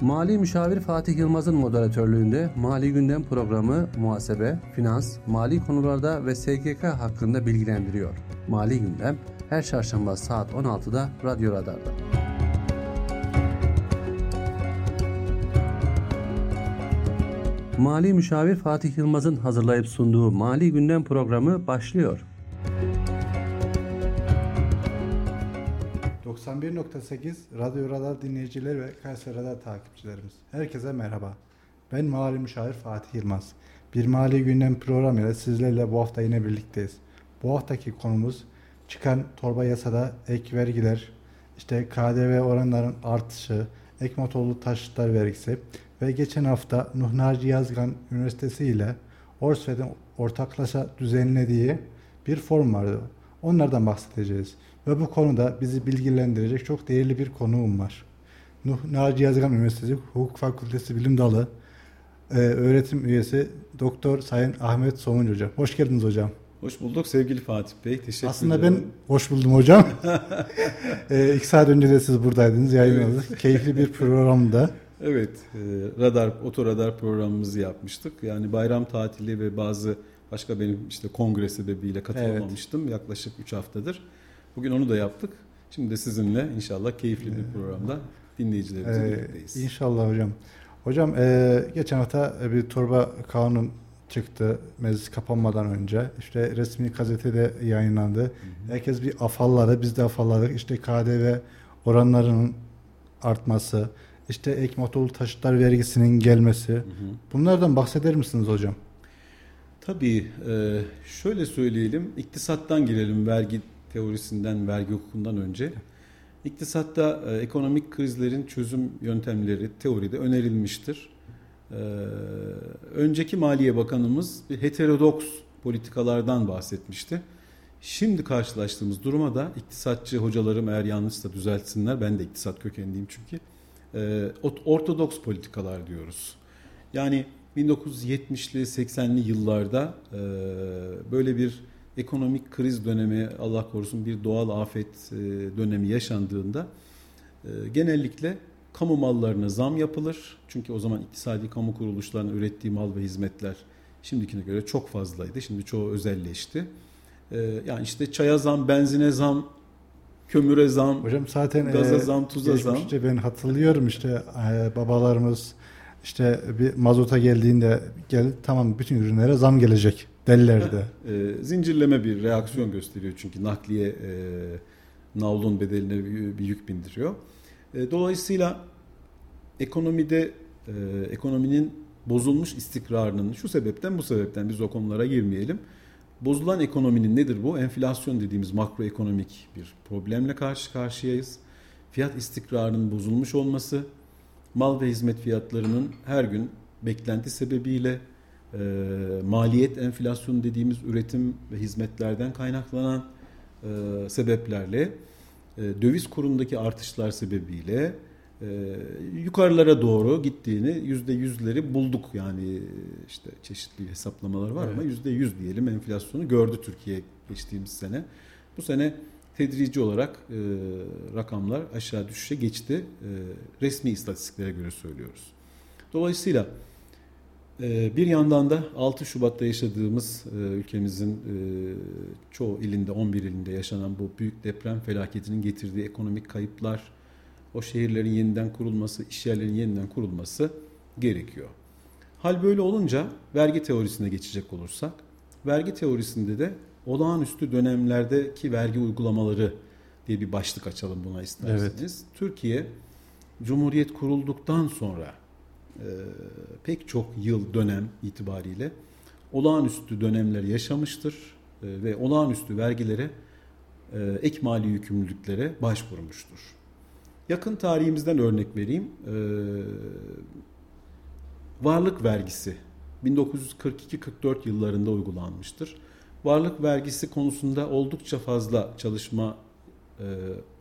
Mali Müşavir Fatih Yılmaz'ın moderatörlüğünde Mali Gündem programı muhasebe, finans, mali konularda ve SGK hakkında bilgilendiriyor. Mali Gündem her çarşamba saat 16'da Radyo Radar'da. Mali Müşavir Fatih Yılmaz'ın hazırlayıp sunduğu Mali Gündem programı başlıyor. 91.8 Radyo Radar dinleyicileri ve Kayseri Radar takipçilerimiz. Herkese merhaba. Ben Mali Müşavir Fatih Yılmaz. Bir Mali Gündem programıyla sizlerle bu hafta yine birlikteyiz. Bu haftaki konumuz çıkan torba yasada ek vergiler, işte KDV oranların artışı, ek motorlu taşıtlar vergisi ve geçen hafta Nuh Naci Yazgan Üniversitesi ile Orsved'in ortaklaşa düzenlediği bir forum vardı. Onlardan bahsedeceğiz. Ve bu konuda bizi bilgilendirecek çok değerli bir konuğum var. Nuh Naci Yazgan Üniversitesi Hukuk Fakültesi Bilim Dalı e, öğretim üyesi Doktor Sayın Ahmet Somuncu Hocam. Hoş geldiniz hocam. Hoş bulduk sevgili Fatih Bey. Teşekkür Aslında ederim. ben hoş buldum hocam. e, iki saat önce de siz buradaydınız, yayınladınız. Evet. Keyifli bir programda. Evet, e, radar, otoradar programımızı yapmıştık. Yani bayram tatili ve bazı başka benim işte kongre sebebiyle katılamamıştım evet. yaklaşık 3 haftadır. Bugün onu da yaptık. Şimdi de sizinle inşallah keyifli bir programda dinleyicilerimizle ee, birlikteyiz. İnşallah hocam. Hocam e, geçen hafta bir torba kanun çıktı meclis kapanmadan önce. İşte resmi gazetede yayınlandı. Hı hı. Herkes bir afalladı. Biz de afalladık. İşte KDV oranlarının artması, işte ek motorlu taşıtlar vergisinin gelmesi. Hı hı. Bunlardan bahseder misiniz hocam? Tabii. E, şöyle söyleyelim. İktisattan girelim vergi teorisinden, vergi hukukundan önce. İktisatta e, ekonomik krizlerin çözüm yöntemleri teoride önerilmiştir. E, önceki Maliye Bakanımız bir heterodoks politikalardan bahsetmişti. Şimdi karşılaştığımız duruma da iktisatçı hocalarım eğer yanlışsa düzeltsinler. Ben de iktisat kökenliyim çünkü. E, ortodoks politikalar diyoruz. Yani 1970'li 80'li yıllarda e, böyle bir ekonomik kriz dönemi Allah korusun bir doğal afet e, dönemi yaşandığında e, genellikle kamu mallarına zam yapılır. Çünkü o zaman iktisadi kamu kuruluşlarının ürettiği mal ve hizmetler şimdikine göre çok fazlaydı. Şimdi çoğu özelleşti. E, yani işte çaya zam, benzine zam, kömüre zam, Hocam zaten gaza zam, tuza zam. Ben hatırlıyorum işte babalarımız işte bir mazota geldiğinde gel tamam bütün ürünlere zam gelecek derlerdi. e, zincirleme bir reaksiyon gösteriyor çünkü nakliye e, navlun bedeline bir, bir yük bindiriyor. E, dolayısıyla ekonomide e, ekonominin bozulmuş istikrarının şu sebepten bu sebepten biz o konulara girmeyelim. Bozulan ekonominin nedir bu? Enflasyon dediğimiz makroekonomik bir problemle karşı karşıyayız. Fiyat istikrarının bozulmuş olması, mal ve hizmet fiyatlarının her gün beklenti sebebiyle e, maliyet enflasyonu dediğimiz üretim ve hizmetlerden kaynaklanan e, sebeplerle e, döviz kurundaki artışlar sebebiyle e, yukarılara doğru gittiğini yüzde yüzleri bulduk yani işte çeşitli hesaplamalar var evet. ama yüzde yüz diyelim enflasyonu gördü Türkiye geçtiğimiz sene. Bu sene tedrici olarak e, rakamlar aşağı düşüşe geçti. E, resmi istatistiklere göre söylüyoruz. Dolayısıyla e, bir yandan da 6 Şubat'ta yaşadığımız e, ülkemizin e, çoğu ilinde, 11 ilinde yaşanan bu büyük deprem felaketinin getirdiği ekonomik kayıplar, o şehirlerin yeniden kurulması, iş yerlerinin yeniden kurulması gerekiyor. Hal böyle olunca vergi teorisine geçecek olursak, vergi teorisinde de olağanüstü dönemlerdeki vergi uygulamaları diye bir başlık açalım buna isterseniz. Evet. Türkiye Cumhuriyet kurulduktan sonra pek çok yıl dönem itibariyle olağanüstü dönemler yaşamıştır e, ve olağanüstü vergilere e, ek mali yükümlülüklere başvurmuştur. Yakın tarihimizden örnek vereyim. E, varlık vergisi 1942-44 yıllarında uygulanmıştır varlık vergisi konusunda oldukça fazla çalışma e,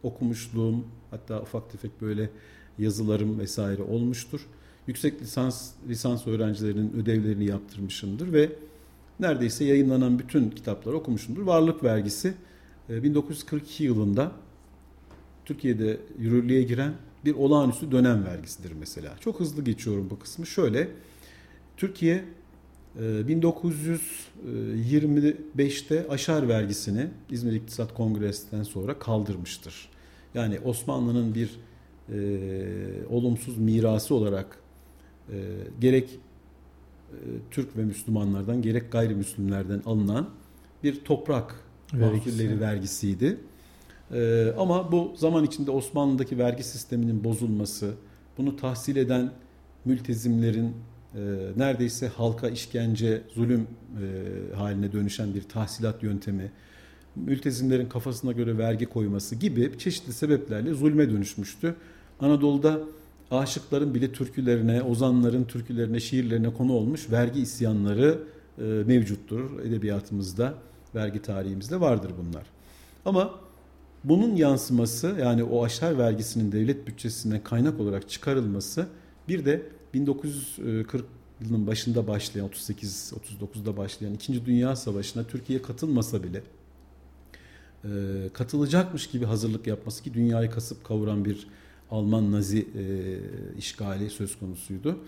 okumuşluğum hatta ufak tefek böyle yazılarım vesaire olmuştur. Yüksek lisans lisans öğrencilerinin ödevlerini yaptırmışımdır ve neredeyse yayınlanan bütün kitapları okumuşumdur. Varlık vergisi e, 1942 yılında Türkiye'de yürürlüğe giren bir olağanüstü dönem vergisidir mesela. Çok hızlı geçiyorum bu kısmı. Şöyle Türkiye 1925'te e, aşar vergisini İzmir İktisat Kongresi'nden sonra kaldırmıştır. Yani Osmanlı'nın bir e, olumsuz mirası olarak e, gerek e, Türk ve Müslümanlardan gerek gayrimüslimlerden alınan bir toprak vergileri vergisiydi. E, ama bu zaman içinde Osmanlı'daki vergi sisteminin bozulması, bunu tahsil eden mültezimlerin e, neredeyse halka işkence, zulüm e, haline dönüşen bir tahsilat yöntemi, mültezimlerin kafasına göre vergi koyması gibi çeşitli sebeplerle zulme dönüşmüştü. Anadolu'da aşıkların bile türkülerine, ozanların türkülerine, şiirlerine konu olmuş vergi isyanları e, mevcuttur. Edebiyatımızda, vergi tarihimizde vardır bunlar. Ama bunun yansıması yani o aşar vergisinin devlet bütçesinden kaynak olarak çıkarılması bir de 1940 yılının başında başlayan 38-39'da başlayan 2. Dünya Savaşı'na Türkiye katılmasa bile e, katılacakmış gibi hazırlık yapması ki dünyayı kasıp kavuran bir Alman Nazi e, işgali söz konusuydu.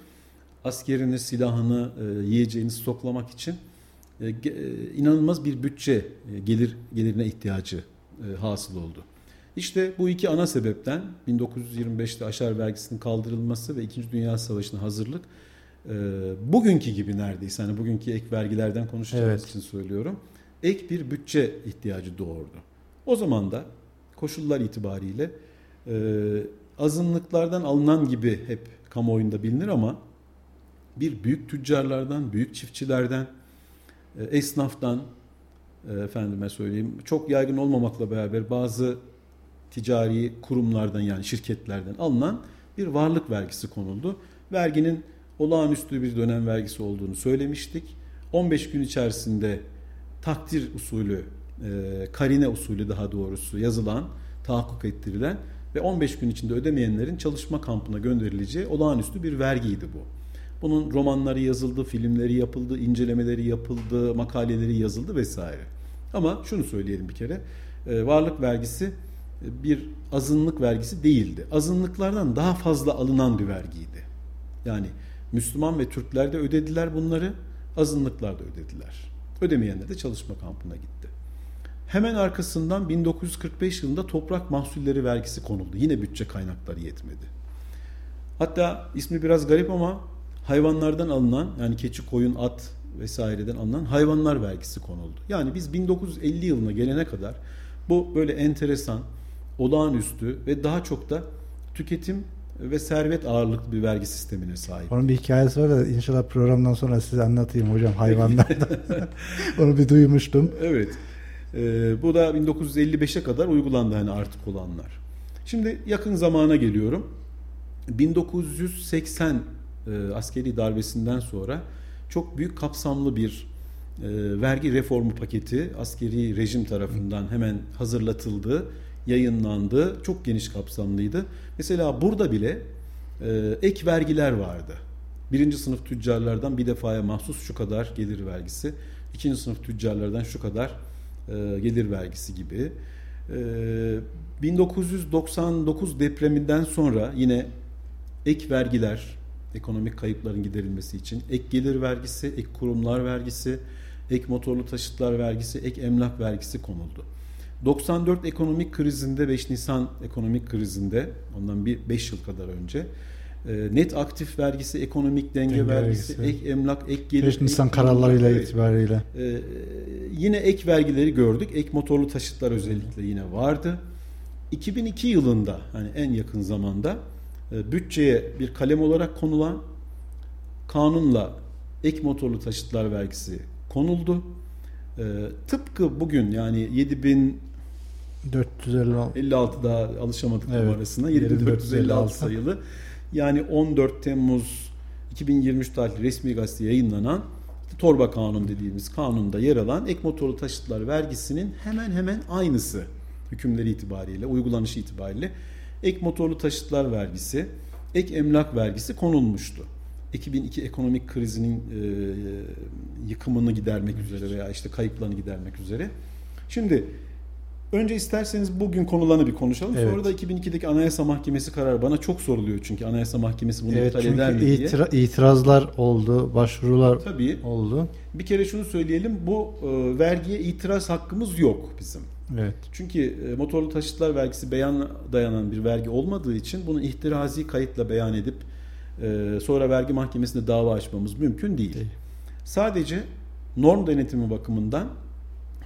Askerini, silahını, e, yiyeceğini stoklamak için e, e, inanılmaz bir bütçe e, gelir gelirine ihtiyacı e, hasıl oldu. İşte bu iki ana sebepten 1925'te aşar vergisinin kaldırılması ve 2. Dünya Savaşı'na hazırlık e, bugünkü gibi neredeyse hani bugünkü ek vergilerden konuşacağımız evet. için söylüyorum. Ek bir bütçe ihtiyacı doğurdu. O zaman da koşullar itibariyle e, azınlıklardan alınan gibi hep kamuoyunda bilinir ama bir büyük tüccarlardan, büyük çiftçilerden, e, esnaftan, e, efendime söyleyeyim çok yaygın olmamakla beraber bazı ticari kurumlardan yani şirketlerden alınan bir varlık vergisi konuldu. Verginin olağanüstü bir dönem vergisi olduğunu söylemiştik. 15 gün içerisinde takdir usulü, e, karine usulü daha doğrusu yazılan, tahakkuk ettirilen ve 15 gün içinde ödemeyenlerin çalışma kampına gönderileceği olağanüstü bir vergiydi bu. Bunun romanları yazıldı, filmleri yapıldı, incelemeleri yapıldı, makaleleri yazıldı vesaire. Ama şunu söyleyelim bir kere, e, varlık vergisi bir azınlık vergisi değildi. Azınlıklardan daha fazla alınan bir vergiydi. Yani Müslüman ve Türkler de ödediler bunları, azınlıklar da ödediler. Ödemeyenler de çalışma kampına gitti. Hemen arkasından 1945 yılında toprak mahsulleri vergisi konuldu. Yine bütçe kaynakları yetmedi. Hatta ismi biraz garip ama hayvanlardan alınan yani keçi, koyun, at vesaireden alınan hayvanlar vergisi konuldu. Yani biz 1950 yılına gelene kadar bu böyle enteresan, olağanüstü ve daha çok da tüketim ve servet ağırlıklı bir vergi sistemine sahip. Onun bir hikayesi var da inşallah programdan sonra size anlatayım hocam hayvanlardan. Onu bir duymuştum. Evet. Ee, bu da 1955'e kadar uygulandı hani artık olanlar. Şimdi yakın zamana geliyorum. 1980 e, askeri darbesinden sonra çok büyük kapsamlı bir e, vergi reformu paketi askeri rejim tarafından hemen hazırlatıldı yayınlandı. Çok geniş kapsamlıydı. Mesela burada bile e, ek vergiler vardı. Birinci sınıf tüccarlardan bir defaya mahsus şu kadar gelir vergisi. ikinci sınıf tüccarlardan şu kadar e, gelir vergisi gibi. E, 1999 depreminden sonra yine ek vergiler, ekonomik kayıpların giderilmesi için ek gelir vergisi, ek kurumlar vergisi, ek motorlu taşıtlar vergisi, ek emlak vergisi konuldu. 94 ekonomik krizinde 5 Nisan ekonomik krizinde ondan bir 5 yıl kadar önce e, net aktif vergisi, ekonomik denge, denge vergisi, vergisi, ek emlak, ek gelir. 5 Nisan ek kararlarıyla evet. itibariyle. Ee, yine ek vergileri gördük. Ek motorlu taşıtlar özellikle yine vardı. 2002 yılında hani en yakın zamanda e, bütçeye bir kalem olarak konulan kanunla ek motorlu taşıtlar vergisi konuldu. E, tıpkı bugün yani 7000 456 56 daha alışamadık evet. numarasına 7456 sayılı yani 14 Temmuz 2023 tarihli resmi gazete yayınlanan torba kanun dediğimiz kanunda yer alan ek motorlu taşıtlar vergisinin hemen hemen aynısı hükümleri itibariyle, uygulanışı itibariyle ek motorlu taşıtlar vergisi, ek emlak vergisi konulmuştu. 2002 ekonomik krizinin e, yıkımını gidermek üzere veya işte kayıplarını gidermek üzere. Şimdi Önce isterseniz bugün konulanı bir konuşalım. Evet. Sonra da 2002'deki Anayasa Mahkemesi kararı bana çok soruluyor çünkü Anayasa Mahkemesi bunu Evet iptal eder mi diye. itira- itirazlar oldu, başvurular Tabii. oldu. Bir kere şunu söyleyelim. Bu e, vergiye itiraz hakkımız yok bizim. Evet. Çünkü e, motorlu taşıtlar vergisi beyan dayanan bir vergi olmadığı için bunu ihtirazi kayıtla beyan edip e, sonra vergi mahkemesinde dava açmamız mümkün değil. Değil. Sadece norm denetimi bakımından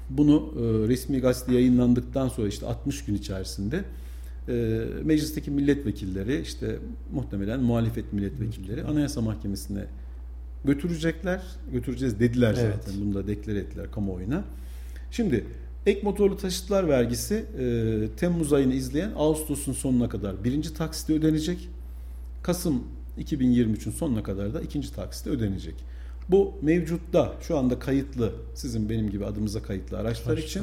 bunu e, resmi gazete yayınlandıktan sonra işte 60 gün içerisinde e, meclisteki milletvekilleri işte muhtemelen muhalefet milletvekilleri Anayasa Mahkemesi'ne götürecekler. Götüreceğiz dediler Evet. zaten. Bunu da deklar ettiler kamuoyuna. Şimdi ek motorlu taşıtlar vergisi e, Temmuz ayını izleyen Ağustos'un sonuna kadar birinci taksiti ödenecek. Kasım 2023'ün sonuna kadar da ikinci taksiti ödenecek. Bu mevcutta şu anda kayıtlı sizin benim gibi adımıza kayıtlı araçlar için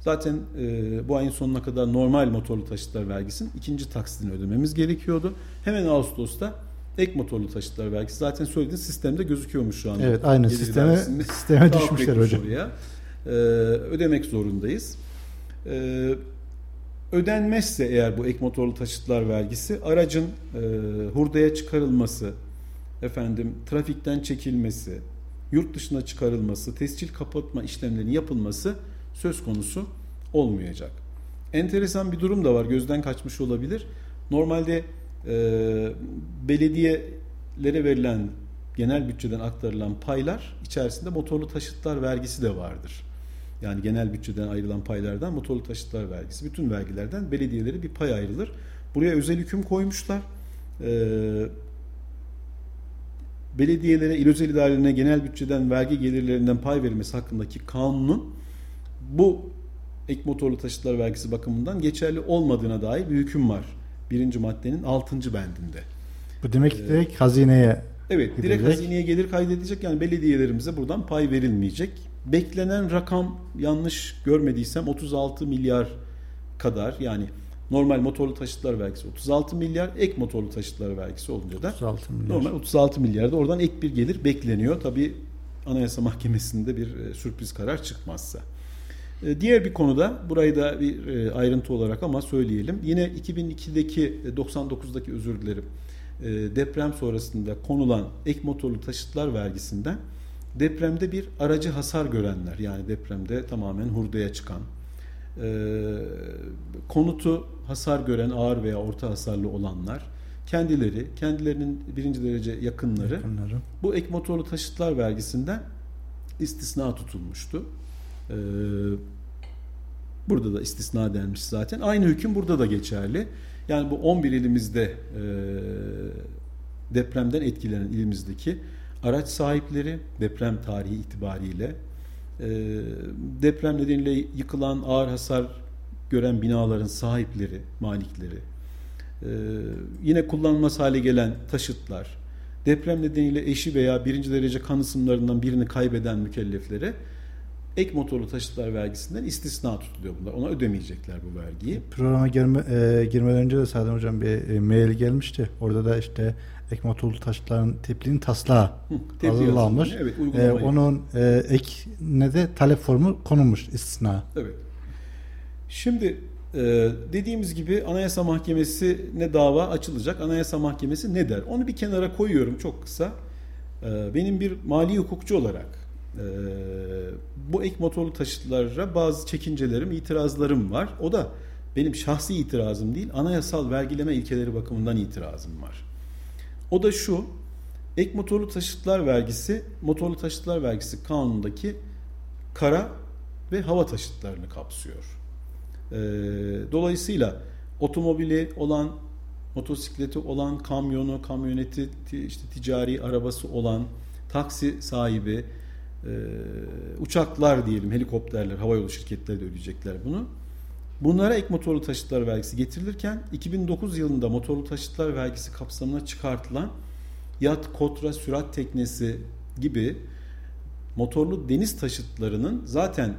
zaten e, bu ayın sonuna kadar normal motorlu taşıtlar vergisinin ikinci taksitini ödememiz gerekiyordu. Hemen Ağustos'ta ek motorlu taşıtlar vergisi zaten söylediğiniz sistemde gözüküyormuş şu anda. Evet aynı Gelir sisteme sisteme düşmüşler hocam. Oraya. Ee, ödemek zorundayız. Ee, ödenmezse eğer bu ek motorlu taşıtlar vergisi aracın e, hurdaya çıkarılması, efendim trafikten çekilmesi, yurt dışına çıkarılması, tescil kapatma işlemlerinin yapılması söz konusu olmayacak. Enteresan bir durum da var. Gözden kaçmış olabilir. Normalde e, belediyelere verilen genel bütçeden aktarılan paylar içerisinde motorlu taşıtlar vergisi de vardır. Yani genel bütçeden ayrılan paylardan motorlu taşıtlar vergisi, bütün vergilerden belediyelere bir pay ayrılır. Buraya özel hüküm koymuşlar. Ee, belediyelere, il özel idarelerine genel bütçeden vergi gelirlerinden pay verilmesi hakkındaki kanunun bu ek motorlu taşıtlar vergisi bakımından geçerli olmadığına dair bir hüküm var. Birinci maddenin 6. bendinde. Bu demek ki direkt hazineye Evet, direkt Gidecek. hazineye gelir kaydedecek yani belediyelerimize buradan pay verilmeyecek. Beklenen rakam yanlış görmediysem 36 milyar kadar yani normal motorlu taşıtlar vergisi 36 milyar, ek motorlu taşıtlar vergisi olunca da 36 milyar. normal 36 milyarda oradan ek bir gelir bekleniyor. Tabi Anayasa Mahkemesi'nde bir e, sürpriz karar çıkmazsa. E, Diğer bir konuda burayı da bir e, ayrıntı olarak ama söyleyelim. Yine 2002'deki e, 99'daki özür dilerim deprem sonrasında konulan ek motorlu taşıtlar vergisinden depremde bir aracı hasar görenler yani depremde tamamen hurdaya çıkan konutu hasar gören ağır veya orta hasarlı olanlar kendileri kendilerinin birinci derece yakınları Yakınları. bu ek motorlu taşıtlar vergisinden istisna tutulmuştu. Ee, burada da istisna denmiş zaten. Aynı hüküm burada da geçerli. Yani bu 11 ilimizde e, depremden etkilenen ilimizdeki araç sahipleri deprem tarihi itibariyle deprem nedeniyle yıkılan ağır hasar gören binaların sahipleri, malikleri, e, yine kullanılmaz hale gelen taşıtlar, deprem nedeniyle eşi veya birinci derece kan ısımlarından birini kaybeden mükelleflere ek motorlu taşıtlar vergisinden istisna tutuluyor bunlar. Ona ödemeyecekler bu vergiyi. Programa girme, e, girmeden önce de Sadem Hocam bir e, mail gelmişti. Orada da işte ek motorlu taşıtların tipliğin taslağı Hı, hazırlanmış. Evet, E, onun e, ek ne de talep formu konulmuş istisna. Evet. Şimdi e, dediğimiz gibi Anayasa Mahkemesi'ne dava açılacak. Anayasa Mahkemesi ne der? Onu bir kenara koyuyorum çok kısa. E, benim bir mali hukukçu olarak e, bu ek motorlu taşıtlara bazı çekincelerim, itirazlarım var. O da benim şahsi itirazım değil, anayasal vergileme ilkeleri bakımından itirazım var. O da şu, ek motorlu taşıtlar vergisi, motorlu taşıtlar vergisi kanunundaki kara ve hava taşıtlarını kapsıyor. Ee, dolayısıyla otomobili olan, motosikleti olan, kamyonu, kamyoneti, ti- işte ticari arabası olan, taksi sahibi, e, uçaklar diyelim, helikopterler, havayolu şirketleri de ödeyecekler bunu. Bunlara ek motorlu taşıtlar vergisi getirilirken 2009 yılında motorlu taşıtlar vergisi kapsamına çıkartılan yat, kotra, sürat teknesi gibi motorlu deniz taşıtlarının zaten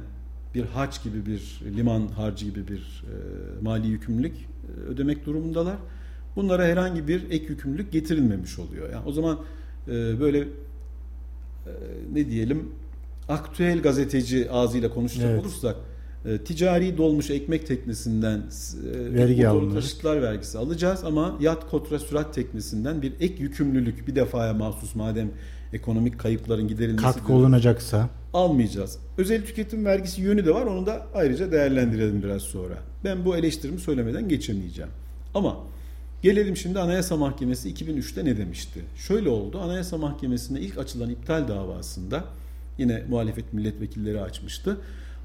bir harç gibi bir liman harcı gibi bir e, mali yükümlülük e, ödemek durumundalar. Bunlara herhangi bir ek yükümlülük getirilmemiş oluyor. Yani o zaman e, böyle e, ne diyelim aktüel gazeteci ağzıyla konuşacak Evet. olursak e, ticari dolmuş ekmek teknesinden e, Vergi motorlu taşıtlar vergisi alacağız ama yat kotra sürat teknesinden bir ek yükümlülük bir defaya mahsus madem ekonomik kayıpların giderilmesi Katkı olunacaksa almayacağız. Özel tüketim vergisi yönü de var. Onu da ayrıca değerlendirelim biraz sonra. Ben bu eleştirimi söylemeden geçemeyeceğim. Ama gelelim şimdi Anayasa Mahkemesi 2003'te ne demişti? Şöyle oldu. Anayasa Mahkemesi'nde ilk açılan iptal davasında yine muhalefet milletvekilleri açmıştı.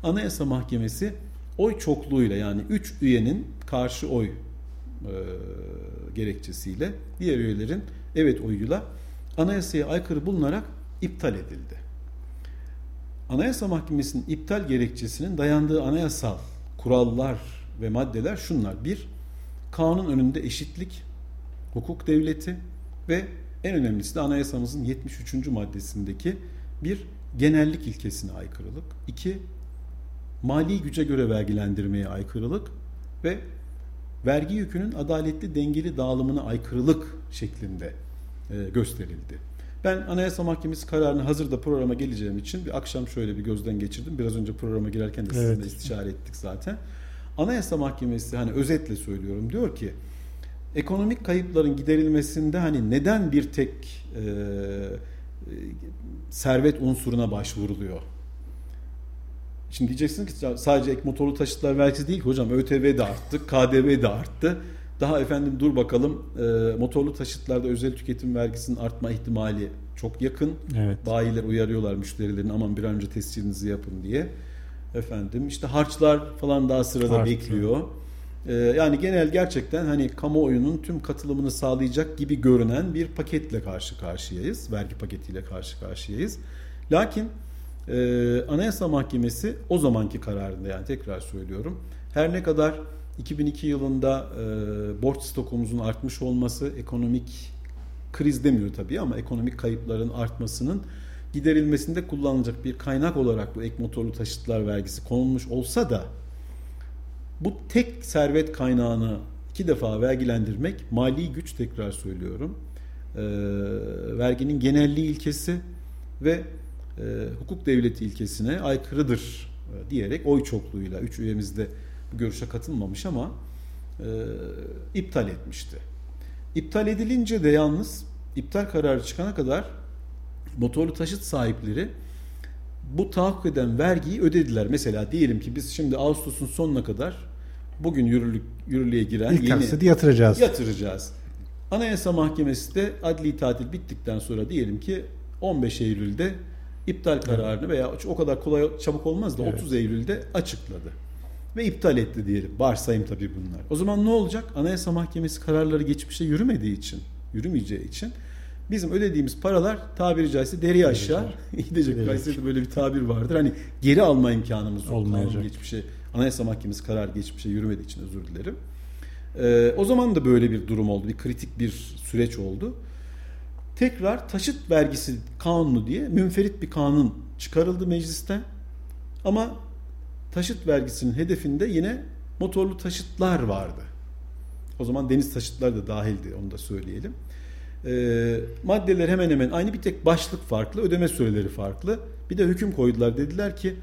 Anayasa Mahkemesi oy çokluğuyla yani 3 üyenin karşı oy e, gerekçesiyle diğer üyelerin evet oyuyla anayasaya aykırı bulunarak iptal edildi. Anayasa Mahkemesi'nin iptal gerekçesinin dayandığı anayasal kurallar ve maddeler şunlar. Bir, kanun önünde eşitlik, hukuk devleti ve en önemlisi de anayasamızın 73. maddesindeki bir genellik ilkesine aykırılık. İki, mali güce göre vergilendirmeye aykırılık ve vergi yükünün adaletli dengeli dağılımına aykırılık şeklinde e, gösterildi. Ben Anayasa Mahkemesi kararını hazırda programa geleceğim için bir akşam şöyle bir gözden geçirdim. Biraz önce programa girerken de sizinle Evet. istişare ettik zaten. Anayasa Mahkemesi hani özetle söylüyorum diyor ki ekonomik kayıpların giderilmesinde hani neden bir tek e, e, servet unsuruna başvuruluyor? Şimdi diyeceksin ki sadece ek motorlu taşıtlar vergisi değil ki hocam ÖTV de arttı, KDV de arttı. Daha efendim dur bakalım e, motorlu taşıtlarda özel tüketim vergisinin artma ihtimali çok yakın. evet. Bayiler uyarıyorlar müşterilerini aman bir an önce tescilinizi yapın diye. Efendim işte harçlar falan daha sırada Arttı. bekliyor. Ee, yani genel gerçekten hani kamuoyunun tüm katılımını sağlayacak gibi görünen bir paketle karşı karşıyayız. Vergi paketiyle karşı karşıyayız. Lakin e, Anayasa Mahkemesi o zamanki kararında yani tekrar söylüyorum. Her ne kadar 2002 yılında e, borç stokumuzun artmış olması ekonomik kriz demiyor tabii ama ekonomik kayıpların artmasının giderilmesinde kullanılacak bir kaynak olarak bu ek motorlu taşıtlar vergisi konulmuş olsa da bu tek servet kaynağını iki defa vergilendirmek mali güç tekrar söylüyorum. E, verginin genelliği ilkesi ve e, hukuk devleti ilkesine aykırıdır e, diyerek oy çokluğuyla üç üyemiz de bu görüşe katılmamış ama e, iptal etmişti. İptal edilince de yalnız iptal kararı çıkana kadar motorlu taşıt sahipleri bu tahakkuk eden vergiyi ödediler. Mesela diyelim ki biz şimdi Ağustos'un sonuna kadar bugün yürürlük, yürürlüğe giren İlk yeni yatıracağız. yatıracağız. Anayasa Mahkemesi de adli tatil bittikten sonra diyelim ki 15 Eylül'de iptal kararını veya o kadar kolay çabuk olmaz da Evet. 30 Eylül'de açıkladı. Ve iptal etti diyelim. Varsayım tabii bunlar. O zaman ne olacak? Anayasa Mahkemesi kararları geçmişe yürümediği için, yürümeyeceği için bizim ödediğimiz paralar tabiri caizse deri aşağı gidecek. Kayseri'de böyle bir tabir vardır. Hani geri alma imkanımız yok. Olmayacak. Geçmişe, Anayasa Mahkemesi karar geçmişe yürümediği için özür dilerim. Ee, o zaman da böyle bir durum oldu. Bir kritik bir süreç oldu. Tekrar taşıt vergisi kanunu diye münferit bir kanun çıkarıldı meclisten. Ama taşıt vergisinin hedefinde yine motorlu taşıtlar vardı. O zaman deniz taşıtlar da dahildi onu da söyleyelim. Ee, maddeler hemen hemen aynı bir tek başlık farklı, ödeme süreleri farklı. Bir de hüküm koydular dediler ki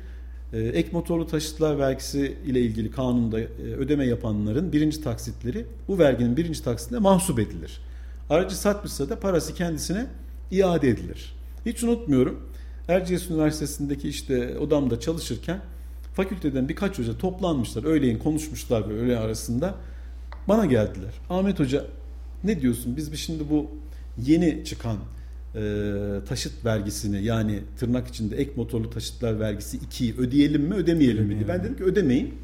e, ek motorlu taşıtlar vergisi ile ilgili kanunda e, ödeme yapanların birinci taksitleri bu verginin birinci taksitine mahsup edilir. Aracı satmışsa da parası kendisine iade edilir. Hiç unutmuyorum. Erciyes Üniversitesi'ndeki işte odamda çalışırken fakülteden birkaç hoca toplanmışlar. Öğleyin konuşmuşlar böyle öğle arasında. Bana geldiler. Ahmet Hoca ne diyorsun? Biz bir şimdi bu yeni çıkan e, taşıt vergisini yani tırnak içinde ek motorlu taşıtlar vergisi 2'yi ödeyelim mi ödemeyelim mi? diye. Ben dedim ki ödemeyin.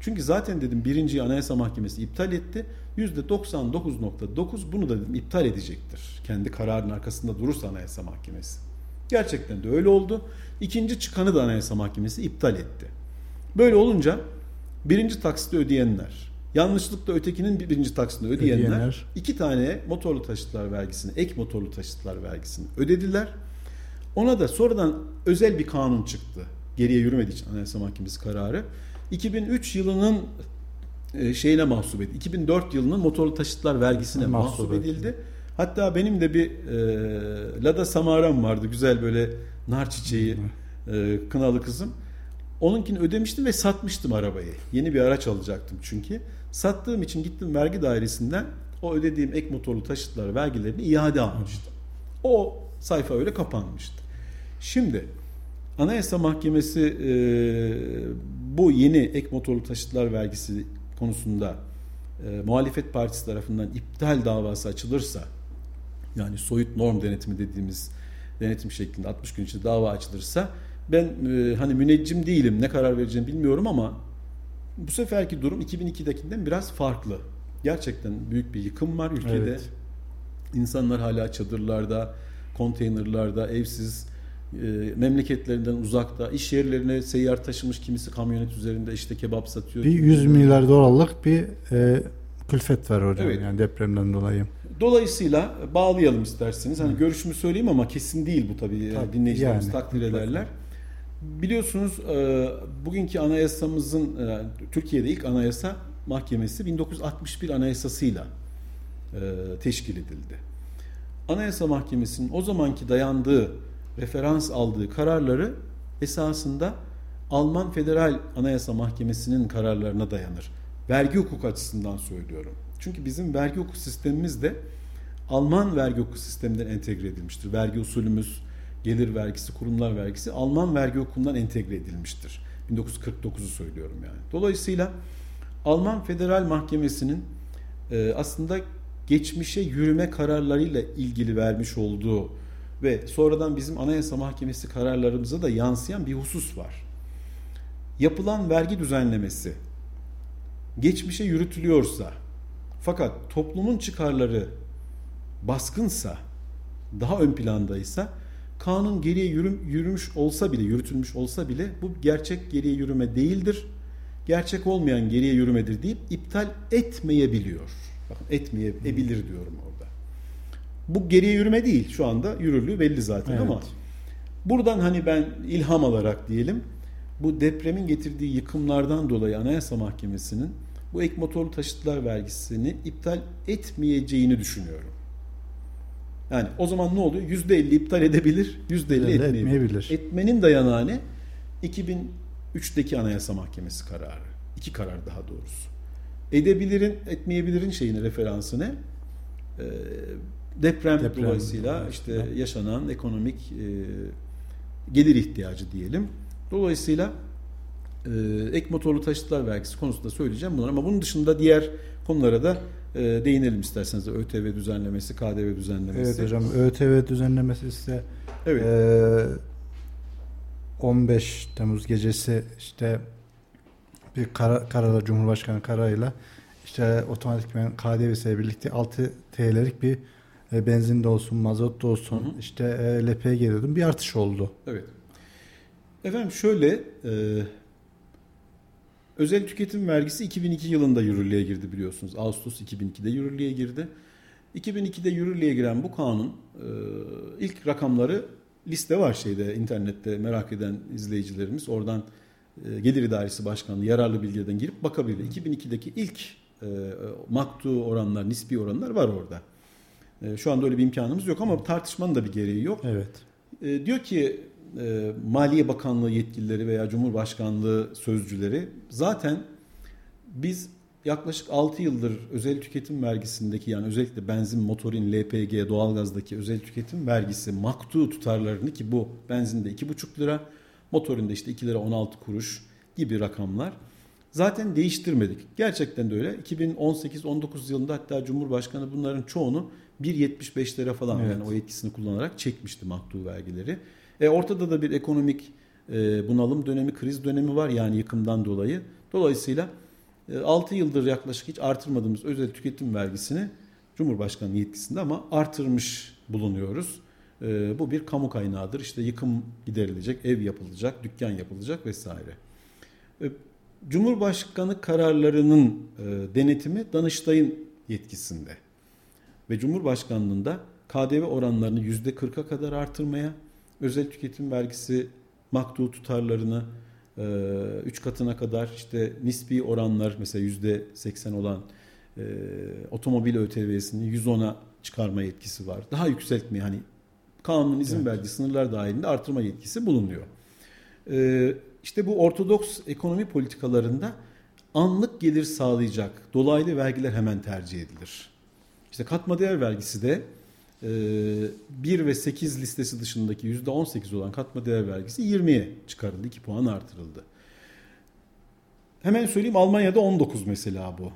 Çünkü zaten dedim birinci Anayasa Mahkemesi iptal etti. %99.9 bunu da dedim iptal edecektir. Kendi kararının arkasında durursa Anayasa Mahkemesi. Gerçekten de öyle oldu. İkinci çıkanı da Anayasa Mahkemesi iptal etti. Böyle olunca birinci taksiti ödeyenler, yanlışlıkla ötekinin birinci taksitini ödeyenler, Ödeyenler. iki tane motorlu taşıtlar vergisini, ek motorlu taşıtlar vergisini ödediler. Ona da sonradan özel bir kanun çıktı. Geriye yürümediği için Anayasa Mahkemesi kararı. 2003 yılının şeyine mahsup edildi. 2004 yılının motorlu taşıtlar vergisine Mahsup mahsup edildi. edildi. Hatta benim de bir e, Lada Samaram vardı. Güzel böyle nar çiçeği e, kınalı kızım. Onunkini ödemiştim ve satmıştım arabayı. Yeni bir araç alacaktım çünkü. Sattığım için gittim vergi dairesinden o ödediğim ek motorlu taşıtlar vergilerini iade almıştım. O sayfa öyle kapanmıştı. Şimdi Anayasa Mahkemesi e, bu yeni ek motorlu taşıtlar vergisi konusunda e, muhalefet partisi tarafından iptal davası açılırsa yani soyut norm denetimi dediğimiz denetim şeklinde 60 gün içinde dava açılırsa ben e, hani müneccim değilim ne karar vereceğimi bilmiyorum ama bu seferki durum 2002'dekinden biraz farklı. Gerçekten büyük bir yıkım var ülkede. Evet. İnsanlar hala çadırlarda, konteynerlarda, evsiz, memleketlerinden uzakta, iş yerlerine seyyar taşımış kimisi kamyonet üzerinde işte kebap satıyor. Bir 100 milyar dolarlık bir e, külfet var hocam evet. yani depremden dolayı. Dolayısıyla bağlayalım isterseniz. Hani Hı. görüşümü söyleyeyim ama kesin değil bu tabii. tabii Dinleyicilerimiz yani, takdir ederler. Biliyorsunuz e, bugünkü anayasamızın e, Türkiye'de ilk anayasa mahkemesi 1961 anayasasıyla e, teşkil edildi. Anayasa Mahkemesi'nin o zamanki dayandığı, referans aldığı kararları esasında Alman Federal Anayasa Mahkemesi'nin kararlarına dayanır. Vergi hukuk açısından söylüyorum. Çünkü bizim vergi hukuk sistemimiz de Alman vergi hukuk sisteminden entegre edilmiştir. Vergi usulümüz, gelir vergisi, kurumlar vergisi Alman vergi hukukundan entegre edilmiştir. 1949'u söylüyorum yani. Dolayısıyla Alman Federal Mahkemesi'nin e, aslında geçmişe yürüme kararlarıyla ilgili vermiş olduğu ve sonradan bizim Anayasa Mahkemesi kararlarımıza da yansıyan bir husus var. Yapılan vergi düzenlemesi geçmişe yürütülüyorsa fakat toplumun çıkarları baskınsa, daha ön plandaysa kanun geriye yürüm, yürümüş olsa bile, yürütülmüş olsa bile bu gerçek geriye yürüme değildir. Gerçek olmayan geriye yürümedir deyip iptal etmeyebiliyor. Bakın etmeyebilir diyorum orada. Bu geriye yürüme değil şu anda yürürlüğü belli zaten evet. ama buradan hani ben ilham alarak diyelim bu depremin getirdiği yıkımlardan dolayı Anayasa Mahkemesi'nin bu ek motorlu taşıtlar vergisini iptal etmeyeceğini düşünüyorum. Yani o zaman ne oluyor? %50 iptal edebilir, %50 etmeyebilir. etmeyebilir. Etmenin dayanağı ne? 2003'teki Anayasa Mahkemesi kararı. İki karar daha doğrusu. Edebilirin, etmeyebilirin şeyini, referansı ne? Ee, deprem, deprem dolayısıyla işte yaşanan ekonomik e, gelir ihtiyacı diyelim. Dolayısıyla e, ek motorlu taşıtlar vergisi konusunda söyleyeceğim bunları ama bunun dışında diğer konulara da e, değinelim isterseniz. ÖTV düzenlemesi, KDV düzenlemesi. Evet hocam ÖTV düzenlemesi ise evet. e, 15 Temmuz gecesi işte bir kara, kararla Cumhurbaşkanı kararıyla işte otomatikman KDV'siyle birlikte 6 TL'lik bir e, benzin de olsun, mazot da olsun, hı hı. işte e, LPG dedim bir artış oldu. Evet. Efendim şöyle e, Özel tüketim vergisi 2002 yılında yürürlüğe girdi biliyorsunuz. Ağustos 2002'de yürürlüğe girdi. 2002'de yürürlüğe giren bu kanun e, ilk rakamları liste var şeyde internette merak eden izleyicilerimiz oradan e, Gelir İdaresi Başkanlığı yararlı bilgilerden girip bakabilir. 2002'deki ilk e, maktu oranlar, nispi oranlar var orada. Şu anda öyle bir imkanımız yok ama tartışmanın da bir gereği yok. Evet. Diyor ki e, Maliye Bakanlığı yetkilileri veya Cumhurbaşkanlığı sözcüleri zaten biz yaklaşık 6 yıldır özel tüketim vergisindeki yani özellikle benzin, motorin, LPG, doğalgazdaki özel tüketim vergisi maktu tutarlarını ki bu benzinde 2,5 lira, motorinde işte 2 lira 16 kuruş gibi rakamlar zaten değiştirmedik. Gerçekten de öyle. 2018-19 yılında hatta Cumhurbaşkanı bunların çoğunu 1.75'lere falan evet. yani o yetkisini kullanarak çekmişti maktu vergileri. E, ortada da bir ekonomik e, bunalım dönemi, kriz dönemi var yani yıkımdan dolayı. Dolayısıyla e, 6 yıldır yaklaşık hiç artırmadığımız özel tüketim vergisini Cumhurbaşkanı yetkisinde ama artırmış bulunuyoruz. E, bu bir kamu kaynağıdır. İşte yıkım giderilecek, ev yapılacak, dükkan yapılacak vesaire. E, Cumhurbaşkanı kararlarının e, denetimi Danıştay'ın yetkisinde. Ve Cumhurbaşkanlığında KDV oranlarını %40'a kadar artırmaya, özel tüketim vergisi maktu tutarlarını 3 e, katına kadar işte nispi oranlar mesela yüzde 80 olan e, otomobil ÖTV'sini 110'a çıkarma yetkisi var. Daha yükseltme hani kanunun izin evet. verdiği sınırlar dahilinde artırma yetkisi bulunuyor. E, işte bu ortodoks ekonomi politikalarında anlık gelir sağlayacak dolaylı vergiler hemen tercih edilir. İşte katma değer vergisi de 1 ve 8 listesi dışındaki %18 olan katma değer vergisi 20'ye çıkarıldı. 2 puan artırıldı. Hemen söyleyeyim Almanya'da 19 mesela bu.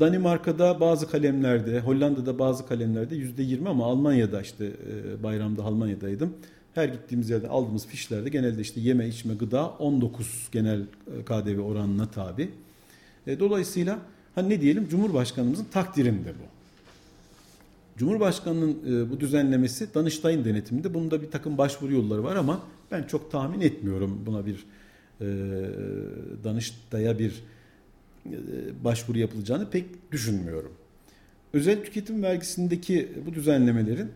Danimarka'da bazı kalemlerde, Hollanda'da bazı kalemlerde %20 ama Almanya'da işte bayramda Almanya'daydım. Her gittiğimiz yerde aldığımız fişlerde genelde işte yeme içme gıda 19 genel KDV oranına tabi. Dolayısıyla hani ne diyelim Cumhurbaşkanımızın takdirinde bu. Cumhurbaşkanının e, bu düzenlemesi Danıştay'ın denetiminde. Bunda bir takım başvuru yolları var ama ben çok tahmin etmiyorum buna bir e, Danıştay'a bir e, başvuru yapılacağını pek düşünmüyorum. Özel tüketim vergisindeki bu düzenlemelerin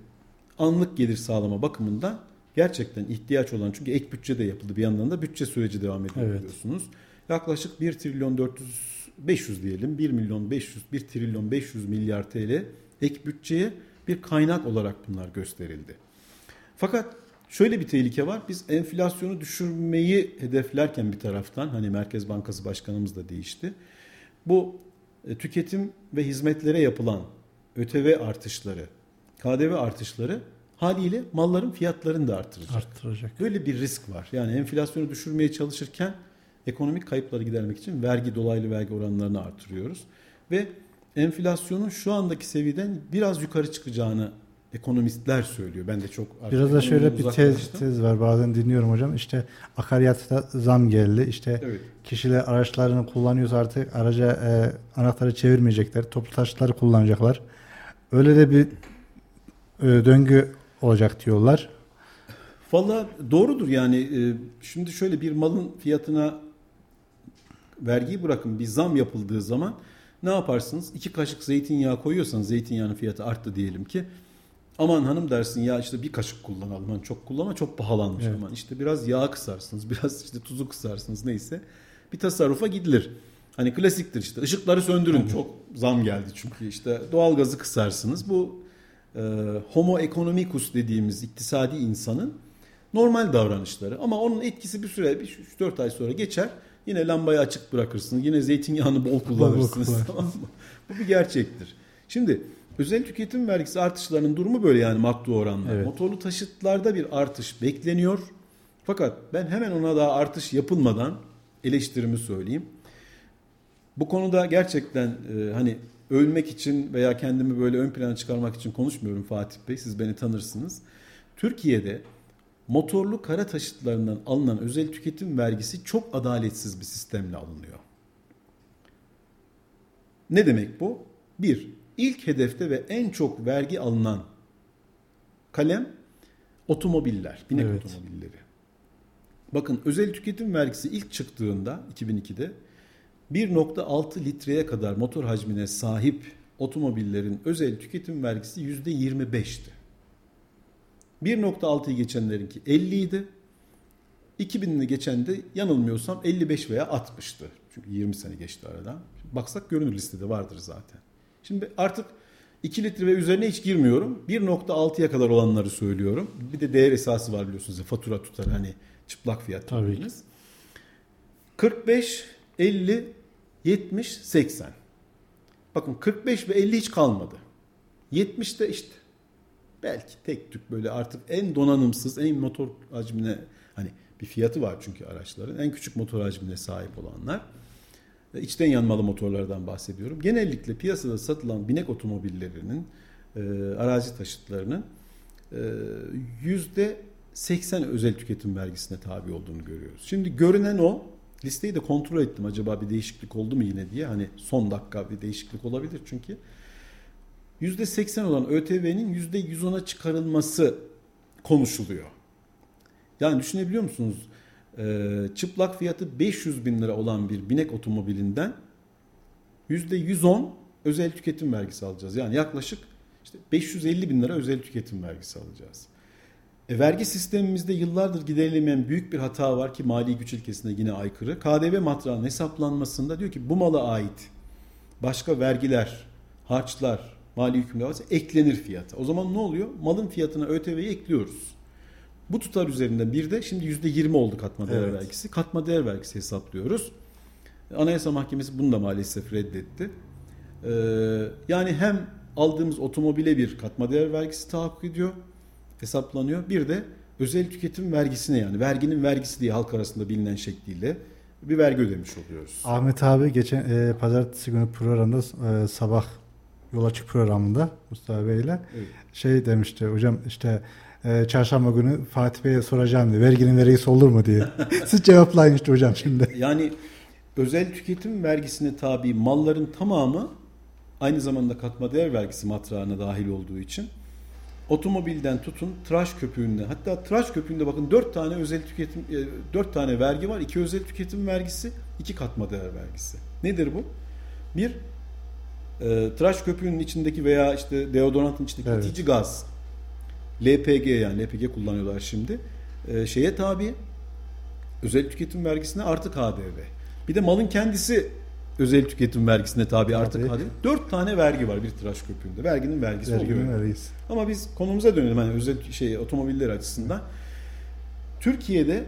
anlık gelir sağlama bakımından gerçekten ihtiyaç olan çünkü ek bütçe de yapıldı bir yandan da bütçe süreci devam ediyor evet. biliyorsunuz. Yaklaşık 1 trilyon 400 500 diyelim 1 milyon 500 1 trilyon 500 milyar TL ek bütçeye bir kaynak olarak bunlar gösterildi. Fakat şöyle bir tehlike var. Biz enflasyonu düşürmeyi hedeflerken bir taraftan hani Merkez Bankası Başkanımız da değişti. Bu e, tüketim ve hizmetlere yapılan ÖTV artışları, KDV artışları haliyle malların fiyatlarını da artıracak. Arttıracak. Böyle bir risk var. Yani enflasyonu düşürmeye çalışırken ekonomik kayıpları gidermek için vergi dolaylı vergi oranlarını artırıyoruz ve enflasyonun şu andaki seviyeden biraz yukarı çıkacağını ekonomistler söylüyor. Ben de çok Biraz da şöyle bir tez, tez var. Bazen dinliyorum hocam. İşte akaryakıta zam geldi. İşte evet. kişiler araçlarını kullanıyorsa artık araca e, anahtarı çevirmeyecekler. Toplu taşıtları kullanacaklar. Öyle de bir e, döngü olacak diyorlar. Valla doğrudur yani. E, şimdi şöyle bir malın fiyatına vergiyi bırakın bir zam yapıldığı zaman ne yaparsınız? İki kaşık zeytinyağı koyuyorsanız zeytinyağının fiyatı arttı diyelim ki. Aman hanım dersin ya işte bir kaşık kullanalım. Hani çok kullanma çok pahalanmış evet. aman. İşte biraz yağ kısarsınız. Biraz işte tuzu kısarsınız neyse. Bir tasarrufa gidilir. Hani klasiktir işte ışıkları söndürün. Evet. Çok zam geldi çünkü işte doğalgazı kısarsınız. Bu e, homo economicus dediğimiz iktisadi insanın normal davranışları. Ama onun etkisi bir süre, bir 3-4 ay sonra geçer. Yine lambayı açık bırakırsınız. Yine zeytinyağını bol kullanırsınız. Bol tamam mı? Bu bir gerçektir. Şimdi özel tüketim vergisi artışlarının durumu böyle yani maktu oranla. Evet. Motorlu taşıtlarda bir artış bekleniyor. Fakat ben hemen ona daha artış yapılmadan eleştirimi söyleyeyim. Bu konuda gerçekten e, hani ölmek için veya kendimi böyle ön plana çıkarmak için konuşmuyorum Fatih Bey. Siz beni tanırsınız. Türkiye'de motorlu kara taşıtlarından alınan özel tüketim vergisi çok adaletsiz bir sistemle alınıyor. Ne demek bu? Bir, ilk hedefte ve en çok vergi alınan kalem otomobiller, binek evet. otomobilleri. Bakın özel tüketim vergisi ilk çıktığında 2002'de 1.6 litreye kadar motor hacmine sahip otomobillerin özel tüketim vergisi %25'ti. 1.6'yı geçenlerinki 50 idi. 2000'ini geçen de yanılmıyorsam 55 veya 60'tı. Çünkü 20 sene geçti aradan. Baksak görünür listede vardır zaten. Şimdi artık 2 litre ve üzerine hiç girmiyorum. 1.6'ya kadar olanları söylüyorum. Bir de değer esası var biliyorsunuz. Fatura tutar hani çıplak fiyat. Tabii ki. 45, 50, 70, 80. Bakın 45 ve 50 hiç kalmadı. 70 de işte belki tek tük böyle artık en donanımsız, en motor hacmine hani bir fiyatı var çünkü araçların. En küçük motor hacmine sahip olanlar. içten yanmalı motorlardan bahsediyorum. Genellikle piyasada satılan binek otomobillerinin, e, arazi taşıtlarının e, yüzde 80 özel tüketim vergisine tabi olduğunu görüyoruz. Şimdi görünen o. Listeyi de kontrol ettim acaba bir değişiklik oldu mu yine diye. Hani son dakika bir değişiklik olabilir çünkü. %80 olan ÖTV'nin %110'a çıkarılması konuşuluyor. Yani düşünebiliyor musunuz? Ee, çıplak fiyatı 500 bin lira olan bir binek otomobilinden %110 özel tüketim vergisi alacağız. Yani yaklaşık işte 550 bin lira özel tüketim vergisi alacağız. E, vergi sistemimizde yıllardır giderilemeyen büyük bir hata var ki mali güç ilkesine yine aykırı. KDV matrağının hesaplanmasında diyor ki bu mala ait başka vergiler, harçlar, mali yükümlü varsa eklenir fiyata. O zaman ne oluyor? Malın fiyatına ÖTV'yi ekliyoruz. Bu tutar üzerinden bir de şimdi %20 oldu katma değer Evet. vergisi. Katma değer vergisi hesaplıyoruz. Anayasa Mahkemesi bunu da maalesef reddetti. Ee, yani hem aldığımız otomobile bir katma değer vergisi tahakkuk ediyor, hesaplanıyor. Bir de özel tüketim vergisine yani verginin vergisi diye halk arasında bilinen şekliyle bir vergi ödemiş oluyoruz. Ahmet abi geçen e, pazartesi günü programda e, sabah yol açık programında Mustafa Bey ile Evet. şey demişti hocam işte e, çarşamba günü Fatih Bey'e soracağım diye verginin vergisi olur mu diye. Siz cevaplayın işte hocam şimdi. Yani özel tüketim vergisine tabi malların tamamı aynı zamanda katma değer vergisi matrağına dahil olduğu için otomobilden tutun tıraş köpüğünde hatta tıraş köpüğünde bakın 4 tane özel tüketim 4 tane vergi var. 2 özel tüketim vergisi, 2 katma değer vergisi. Nedir bu? Bir e, tıraş köpüğünün içindeki veya işte deodorantın içindeki Evet. itici gaz LPG yani LPG kullanıyorlar şimdi. E, şeye tabi özel tüketim vergisine artı KDV. Bir de malın kendisi özel tüketim vergisine tabi artı Tabii. KDV. Dört tane vergi var bir tıraş köpüğünde. Verginin vergisi Verginin oluyor. vergisi. Ama biz konumuza dönelim hani özel şey otomobiller açısından. Türkiye'de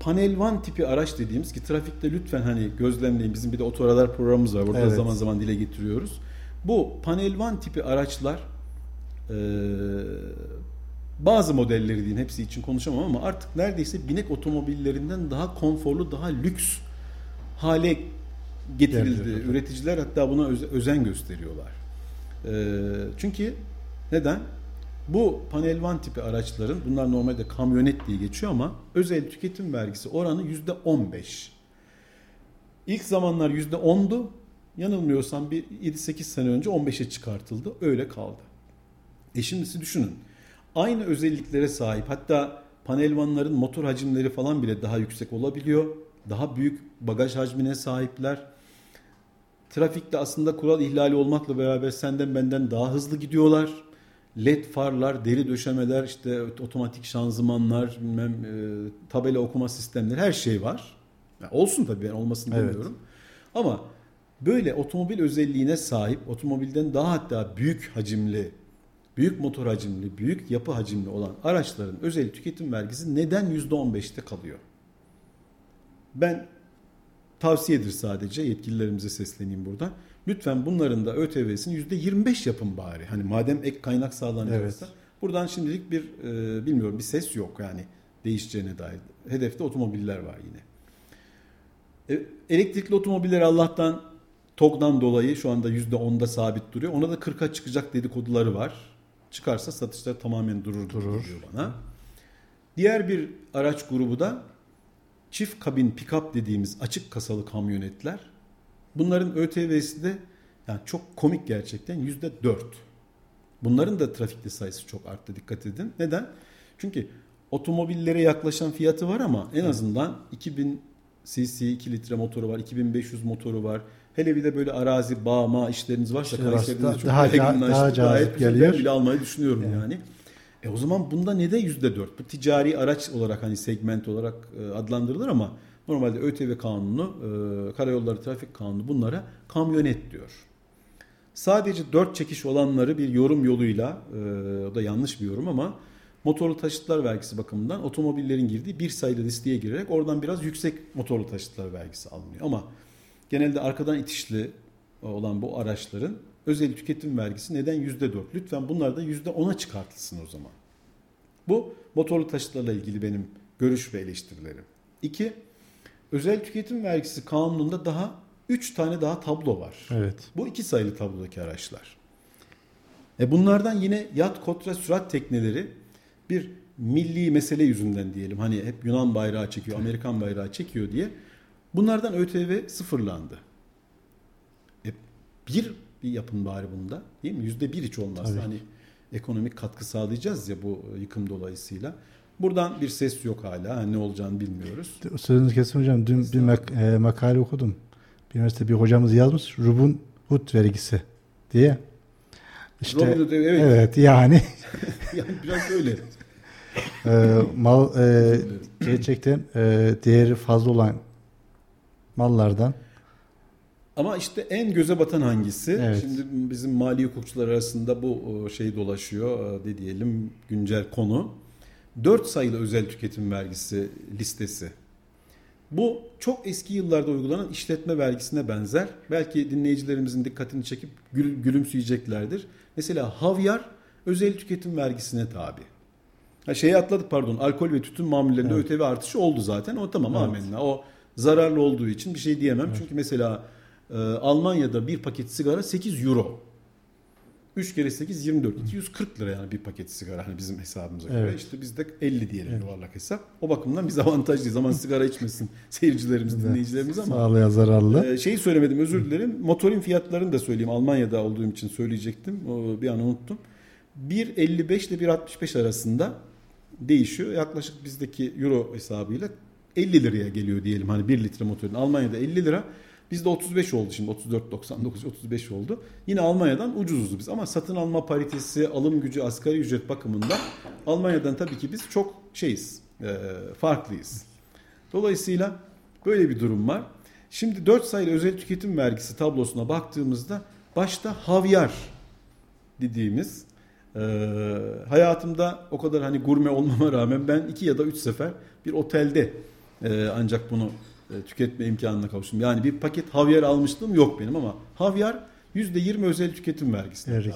panel van tipi araç dediğimiz ki trafikte lütfen hani gözlemleyin bizim bir de otoradar programımız var. Burada Evet. zaman zaman dile getiriyoruz. Bu panel van tipi araçlar e, bazı modelleri diyeyim hepsi için konuşamam ama artık neredeyse binek otomobillerinden daha konforlu, daha lüks hale getirildi. Getirildi. Üreticiler hatta buna öze- özen gösteriyorlar. E, çünkü neden? Bu panel van tipi araçların bunlar normalde kamyonet diye geçiyor ama özel tüketim vergisi oranı yüzde 15. İlk zamanlar yüzde 10'du. Yanılmıyorsam bir 7-8 sene önce 15'e çıkartıldı. Öyle kaldı. E şimdisi düşünün. Aynı özelliklere sahip hatta panel vanların motor hacimleri falan bile daha yüksek olabiliyor. Daha büyük bagaj hacmine sahipler. Trafikte aslında kural ihlali olmakla beraber senden benden daha hızlı gidiyorlar. LED farlar, deri döşemeler, işte otomatik şanzımanlar, bilmem e, tabela okuma sistemleri her şey var. Ya olsun tabii ben olmasın Evet. demiyorum. Ama böyle otomobil özelliğine sahip, otomobilden daha hatta büyük hacimli, büyük motor hacimli, büyük yapı hacimli olan araçların özel tüketim vergisi neden %15'te kalıyor? Ben tavsiyedir sadece yetkililerimize sesleneyim burada. Lütfen bunların da ÖTV'sini %25 yapın bari. Hani madem ek kaynak sağlanacaksa. Evet. Buradan şimdilik bir e, bilmiyorum bir ses yok yani değişeceğine dair. Hedefte otomobiller var yine. E, elektrikli otomobiller Allah'tan TOG'dan dolayı şu anda %10'da sabit duruyor. Ona da 40'a çıkacak dedikoduları var. Çıkarsa satışlar tamamen durur, Durur. diyor bana. Diğer bir araç grubu da çift kabin pick-up dediğimiz açık kasalı kamyonetler. Bunların ÖTV'si de yani çok komik gerçekten yüzde dört. Bunların da trafikte sayısı çok arttı dikkat edin. Neden? Çünkü otomobillere yaklaşan fiyatı var ama en azından 2000 cc 2 litre motoru var, 2500 motoru var. Hele bir de böyle arazi, bağma işleriniz varsa İşte Kayseri'de çok daha- daha- daha cazip geliyor. Bile almayı düşünüyorum Yani. yani. E o zaman bunda ne de yüzde dört? Bu ticari araç olarak hani segment olarak e, adlandırılır ama normalde ÖTV kanunu, e, karayolları trafik kanunu bunlara kamyonet diyor. Sadece dört çekiş olanları bir yorum yoluyla, e, o da yanlış bir yorum ama motorlu taşıtlar vergisi bakımından otomobillerin girdiği bir sayılı listeye girerek oradan biraz yüksek motorlu taşıtlar vergisi alınıyor. Ama genelde arkadan itişli olan bu araçların özel tüketim vergisi neden yüzde dört? Lütfen bunlar da yüzde ona çıkartılsın o zaman. Bu motorlu taşıtlarla ilgili benim görüş ve eleştirilerim. İki, özel tüketim vergisi kanununda daha üç tane daha tablo var. Evet. Bu iki sayılı tablodaki araçlar. E bunlardan yine yat, kotra, sürat tekneleri bir milli mesele yüzünden diyelim. Hani hep Yunan bayrağı çekiyor, Amerikan bayrağı çekiyor diye. Bunlardan ÖTV sıfırlandı. E bir bir yapın bari bunda değil mi? Yüzde bir hiç olmazsa hani ekonomik katkı sağlayacağız ya bu yıkım dolayısıyla. Buradan bir ses yok hala. Hani ne olacağını bilmiyoruz. Sözünüzü kesin hocam. Dün bir mak- e, makale okudum. Bir üniversite bir hocamız yazmış. Rubun Hood vergisi diye. İşte Robin Hood, evet. evet yani yani biraz öyle. e, mal e, gerçekten e, değeri fazla olan mallardan Ama işte en göze batan hangisi? Evet. Şimdi bizim mali hukukçular arasında bu şey dolaşıyor, e, ne diyelim güncel konu. 4 sayılı özel tüketim vergisi listesi. Bu çok eski yıllarda uygulanan işletme vergisine benzer. Belki dinleyicilerimizin dikkatini çekip gül, gülümseyeceklerdir. Mesela havyar özel tüketim vergisine tabi. Ha şeyi atladık pardon. Alkol ve tütün mamullerinde evet. ÖTV artışı oldu zaten. O tamam evet. amenna. O zararlı olduğu için bir şey diyemem. Evet. Çünkü mesela e, Almanya'da bir paket sigara 8 euro. 3 kere 8 24. 240 lira yani bir paket sigara hani bizim hesabımıza göre. Evet. İşte bizde 50 diyelim evet. yuvarlak hesap. O bakımdan biz avantajlıyız. Zaman sigara içmesin seyircilerimiz, evet. dinleyicilerimiz ama. Sağlığa zararlı. E, şeyi söylemedim özür dilerim. Motorin fiyatlarını da söyleyeyim. Almanya'da olduğum için söyleyecektim. O, bir an unuttum. 1.55 ile 1.65 arasında değişiyor. Yaklaşık bizdeki euro hesabıyla 50 liraya geliyor diyelim. Hani 1 litre motorun Almanya'da 50 lira. Bizde 35 oldu şimdi 34.99 35 oldu. Yine Almanya'dan ucuzuz biz ama satın alma paritesi, alım gücü, asgari ücret bakımından Almanya'dan tabii ki biz çok şeyiz, e, farklıyız. Dolayısıyla böyle bir durum var. Şimdi 4 sayılı özel tüketim vergisi tablosuna baktığımızda başta havyar dediğimiz e, hayatımda o kadar hani gurme olmama rağmen ben iki ya da üç sefer bir otelde e, ancak bunu e, tüketme imkanına kavuştum. Yani bir paket havyar almıştım yok benim ama havyar %20 özel tüketim vergisi. Evet.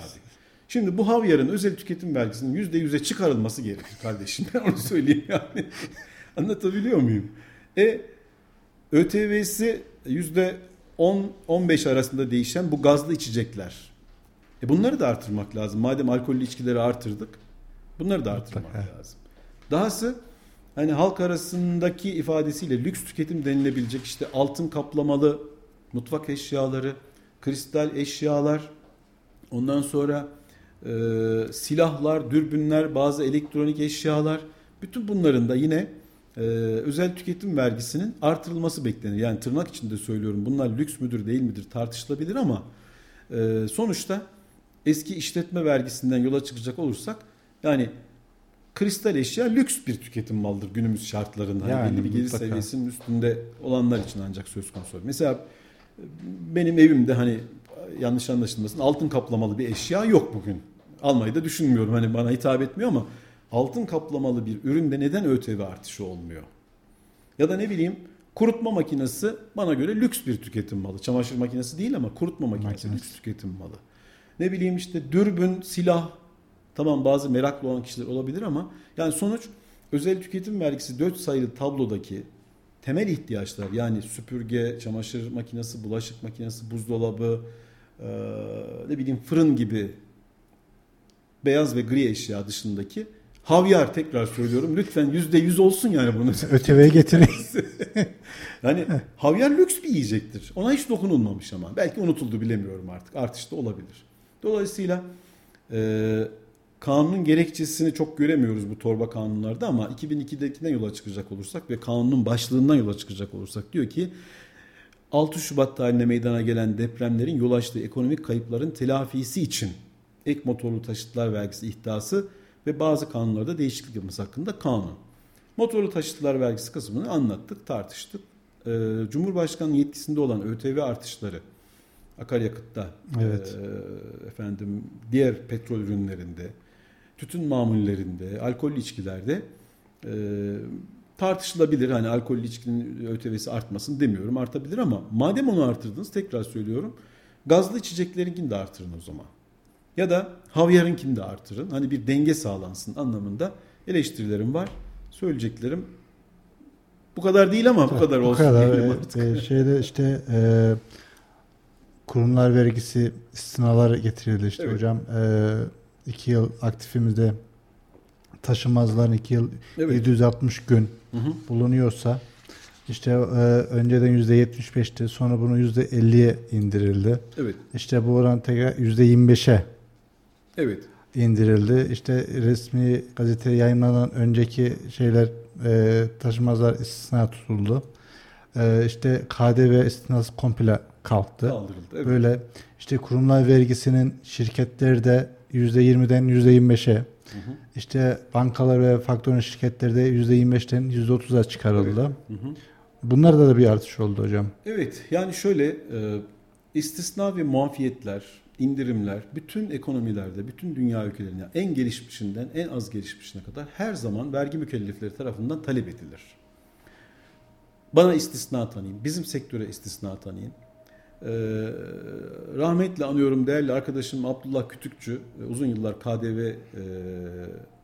Şimdi bu havyarın özel tüketim vergisinin %100'e çıkarılması gerekir kardeşim. Ben onu söyleyeyim yani. Anlatabiliyor muyum? E ÖTV'si %10-15 arasında değişen bu gazlı içecekler. E bunları da artırmak lazım. Madem alkollü içkileri artırdık bunları da artırmak Mutlaka. lazım. Dahası hani halk arasındaki ifadesiyle lüks tüketim denilebilecek işte altın kaplamalı mutfak eşyaları, kristal eşyalar, ondan sonra e, silahlar, dürbünler, bazı elektronik eşyalar, bütün bunların da yine e, özel tüketim vergisinin artırılması beklenir. Yani tırnak içinde söylüyorum bunlar lüks müdür değil midir tartışılabilir ama e, sonuçta eski işletme vergisinden yola çıkacak olursak yani kristal eşya lüks bir tüketim malıdır günümüz şartlarında. Yani, belli bir gelir seviyesinin üstünde olanlar için ancak söz konusu. Mesela benim evimde hani yanlış anlaşılmasın altın kaplamalı bir eşya yok bugün. Almayı da düşünmüyorum. Hani bana hitap etmiyor ama altın kaplamalı bir üründe neden ÖTV artışı olmuyor? Ya da ne bileyim kurutma makinesi bana göre lüks bir tüketim malı. Çamaşır makinesi değil ama kurutma makinesi, makinesi. lüks tüketim malı. Ne bileyim işte dürbün, silah, Tamam bazı meraklı olan kişiler olabilir ama yani sonuç özel tüketim vergisi 4 sayılı tablodaki temel ihtiyaçlar yani süpürge, çamaşır makinesi, bulaşık makinesi, buzdolabı, e, ne bileyim fırın gibi beyaz ve gri eşya dışındaki havyar tekrar söylüyorum lütfen yüzde yüz olsun yani bunu. ÖTV'ye getirin. yani havyar lüks bir yiyecektir. Ona hiç dokunulmamış ama. Belki unutuldu bilemiyorum artık. Artış da olabilir. Dolayısıyla e, kanunun gerekçesini çok göremiyoruz bu torba kanunlarda ama 2002'dekinden yola çıkacak olursak ve kanunun başlığından yola çıkacak olursak diyor ki 6 Şubat tarihinde meydana gelen depremlerin yol açtığı ekonomik kayıpların telafisi için ek motorlu taşıtlar vergisi ihtası ve bazı kanunlarda değişiklik yapması hakkında kanun. Motorlu taşıtlar vergisi kısmını anlattık, tartıştık. Ee, Cumhurbaşkanı yetkisinde olan ÖTV artışları akaryakıtta, evet. e, efendim diğer petrol ürünlerinde, tütün mamullerinde, alkollü içkilerde e, tartışılabilir. Hani alkollü içkinin ÖTV'si artmasın demiyorum artabilir ama madem onu artırdınız tekrar söylüyorum gazlı içeceklerinkini de artırın o zaman. Ya da havyarınkini de artırın. Hani bir denge sağlansın anlamında eleştirilerim var. Söyleyeceklerim bu kadar değil ama bu kadar olsun. Bu kadar. E, şeyde işte e, kurumlar vergisi istinalar getirildi işte evet. hocam. E, 2 yıl aktifimizde taşınmazların 2 yıl evet. 760 gün hı hı. bulunuyorsa işte e, önceden %75'ti sonra bunu %50'ye indirildi. Evet. İşte bu oran tekrar %25'e Evet. indirildi. İşte resmi gazete yayınlanan önceki şeyler e, taşımazlar istisna tutuldu. E, işte KDV istisnası komple kalktı. Kaldırıldı. Evet. Böyle işte kurumlar vergisinin şirketlerde %20'den %25'e işte bankalar ve faktörün şirketleri de %25'ten %30'a çıkarıldı. Evet. Hı hı. Bunlarda da bir artış oldu hocam. Evet yani şöyle e, istisna ve muafiyetler indirimler bütün ekonomilerde, bütün dünya ülkelerinde en gelişmişinden en az gelişmişine kadar her zaman vergi mükellefleri tarafından talep edilir. Bana istisna tanıyın, bizim sektöre istisna tanıyın. Ee, rahmetle anıyorum değerli arkadaşım Abdullah Kütükçü, uzun yıllar KDV e,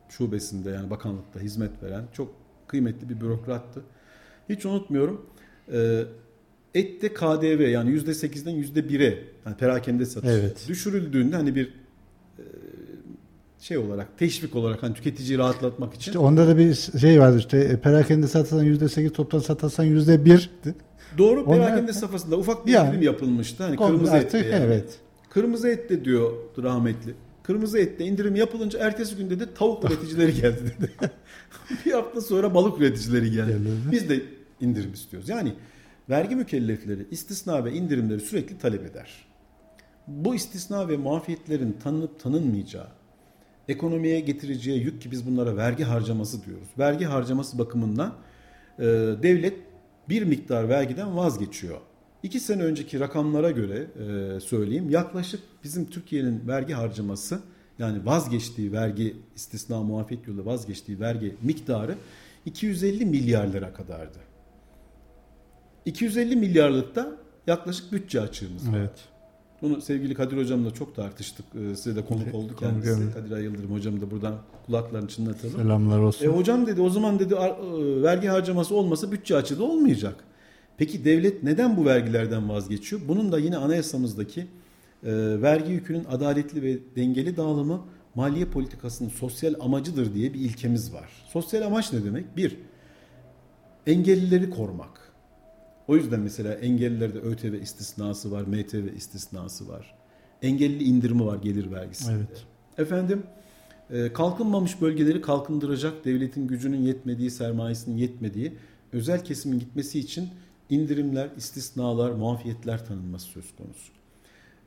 şubesinde yani bakanlıkta hizmet veren çok kıymetli bir bürokrattı. Hiç unutmuyorum. Ee, ette KDV yani %8'den %1'e yani perakende satış evet. düşürüldüğünde hani bir e, şey olarak teşvik olarak hani tüketiciyi rahatlatmak için. İşte onda da bir şey vardı işte e, perakende satsan %8 toptan satarsan %1 Doğru perakende Onlar, safhasında ufak bir yani, indirim yapılmıştı. Hani kırmızı ette yani. Evet. Kırmızı ette diyor rahmetli. Kırmızı ette indirim yapılınca ertesi günde de tavuk üreticileri geldi dedi. bir hafta sonra balık üreticileri geldi. Biz de indirim istiyoruz. Yani vergi mükellefleri istisna ve indirimleri sürekli talep eder. Bu istisna ve muafiyetlerin tanınıp tanınmayacağı, ekonomiye getireceği yük ki biz bunlara vergi harcaması diyoruz. Vergi harcaması bakımından e, devlet bir miktar vergiden vazgeçiyor. İki sene önceki rakamlara göre e, söyleyeyim yaklaşık bizim Türkiye'nin vergi harcaması yani vazgeçtiği vergi istisna muafiyet yolu vazgeçtiği vergi miktarı 250 milyar lira kadardı. 250 milyarlıkta yaklaşık bütçe açığımız var. Evet. Bunu sevgili Kadir hocamla çok tartıştık. Ee, size de konuk oldu kendisi. Konuk Kadir Ay Yıldırım hocam da buradan kulaklarını çınlatalım. Selamlar olsun. E, hocam dedi o zaman dedi e, vergi harcaması olmasa bütçe açığı da olmayacak. Peki devlet neden bu vergilerden vazgeçiyor? Bunun da yine anayasamızdaki e, vergi yükünün adaletli ve dengeli dağılımı maliye politikasının sosyal amacıdır diye bir ilkemiz var. Sosyal amaç ne demek? Bir, engellileri korumak. O yüzden mesela engellilerde ÖTV istisnası var, MTV istisnası var. Engelli indirimi var gelir vergisinde. Evet. Efendim e, kalkınmamış bölgeleri kalkındıracak devletin gücünün yetmediği, sermayesinin yetmediği özel kesimin gitmesi için indirimler, istisnalar, muafiyetler tanınması söz konusu.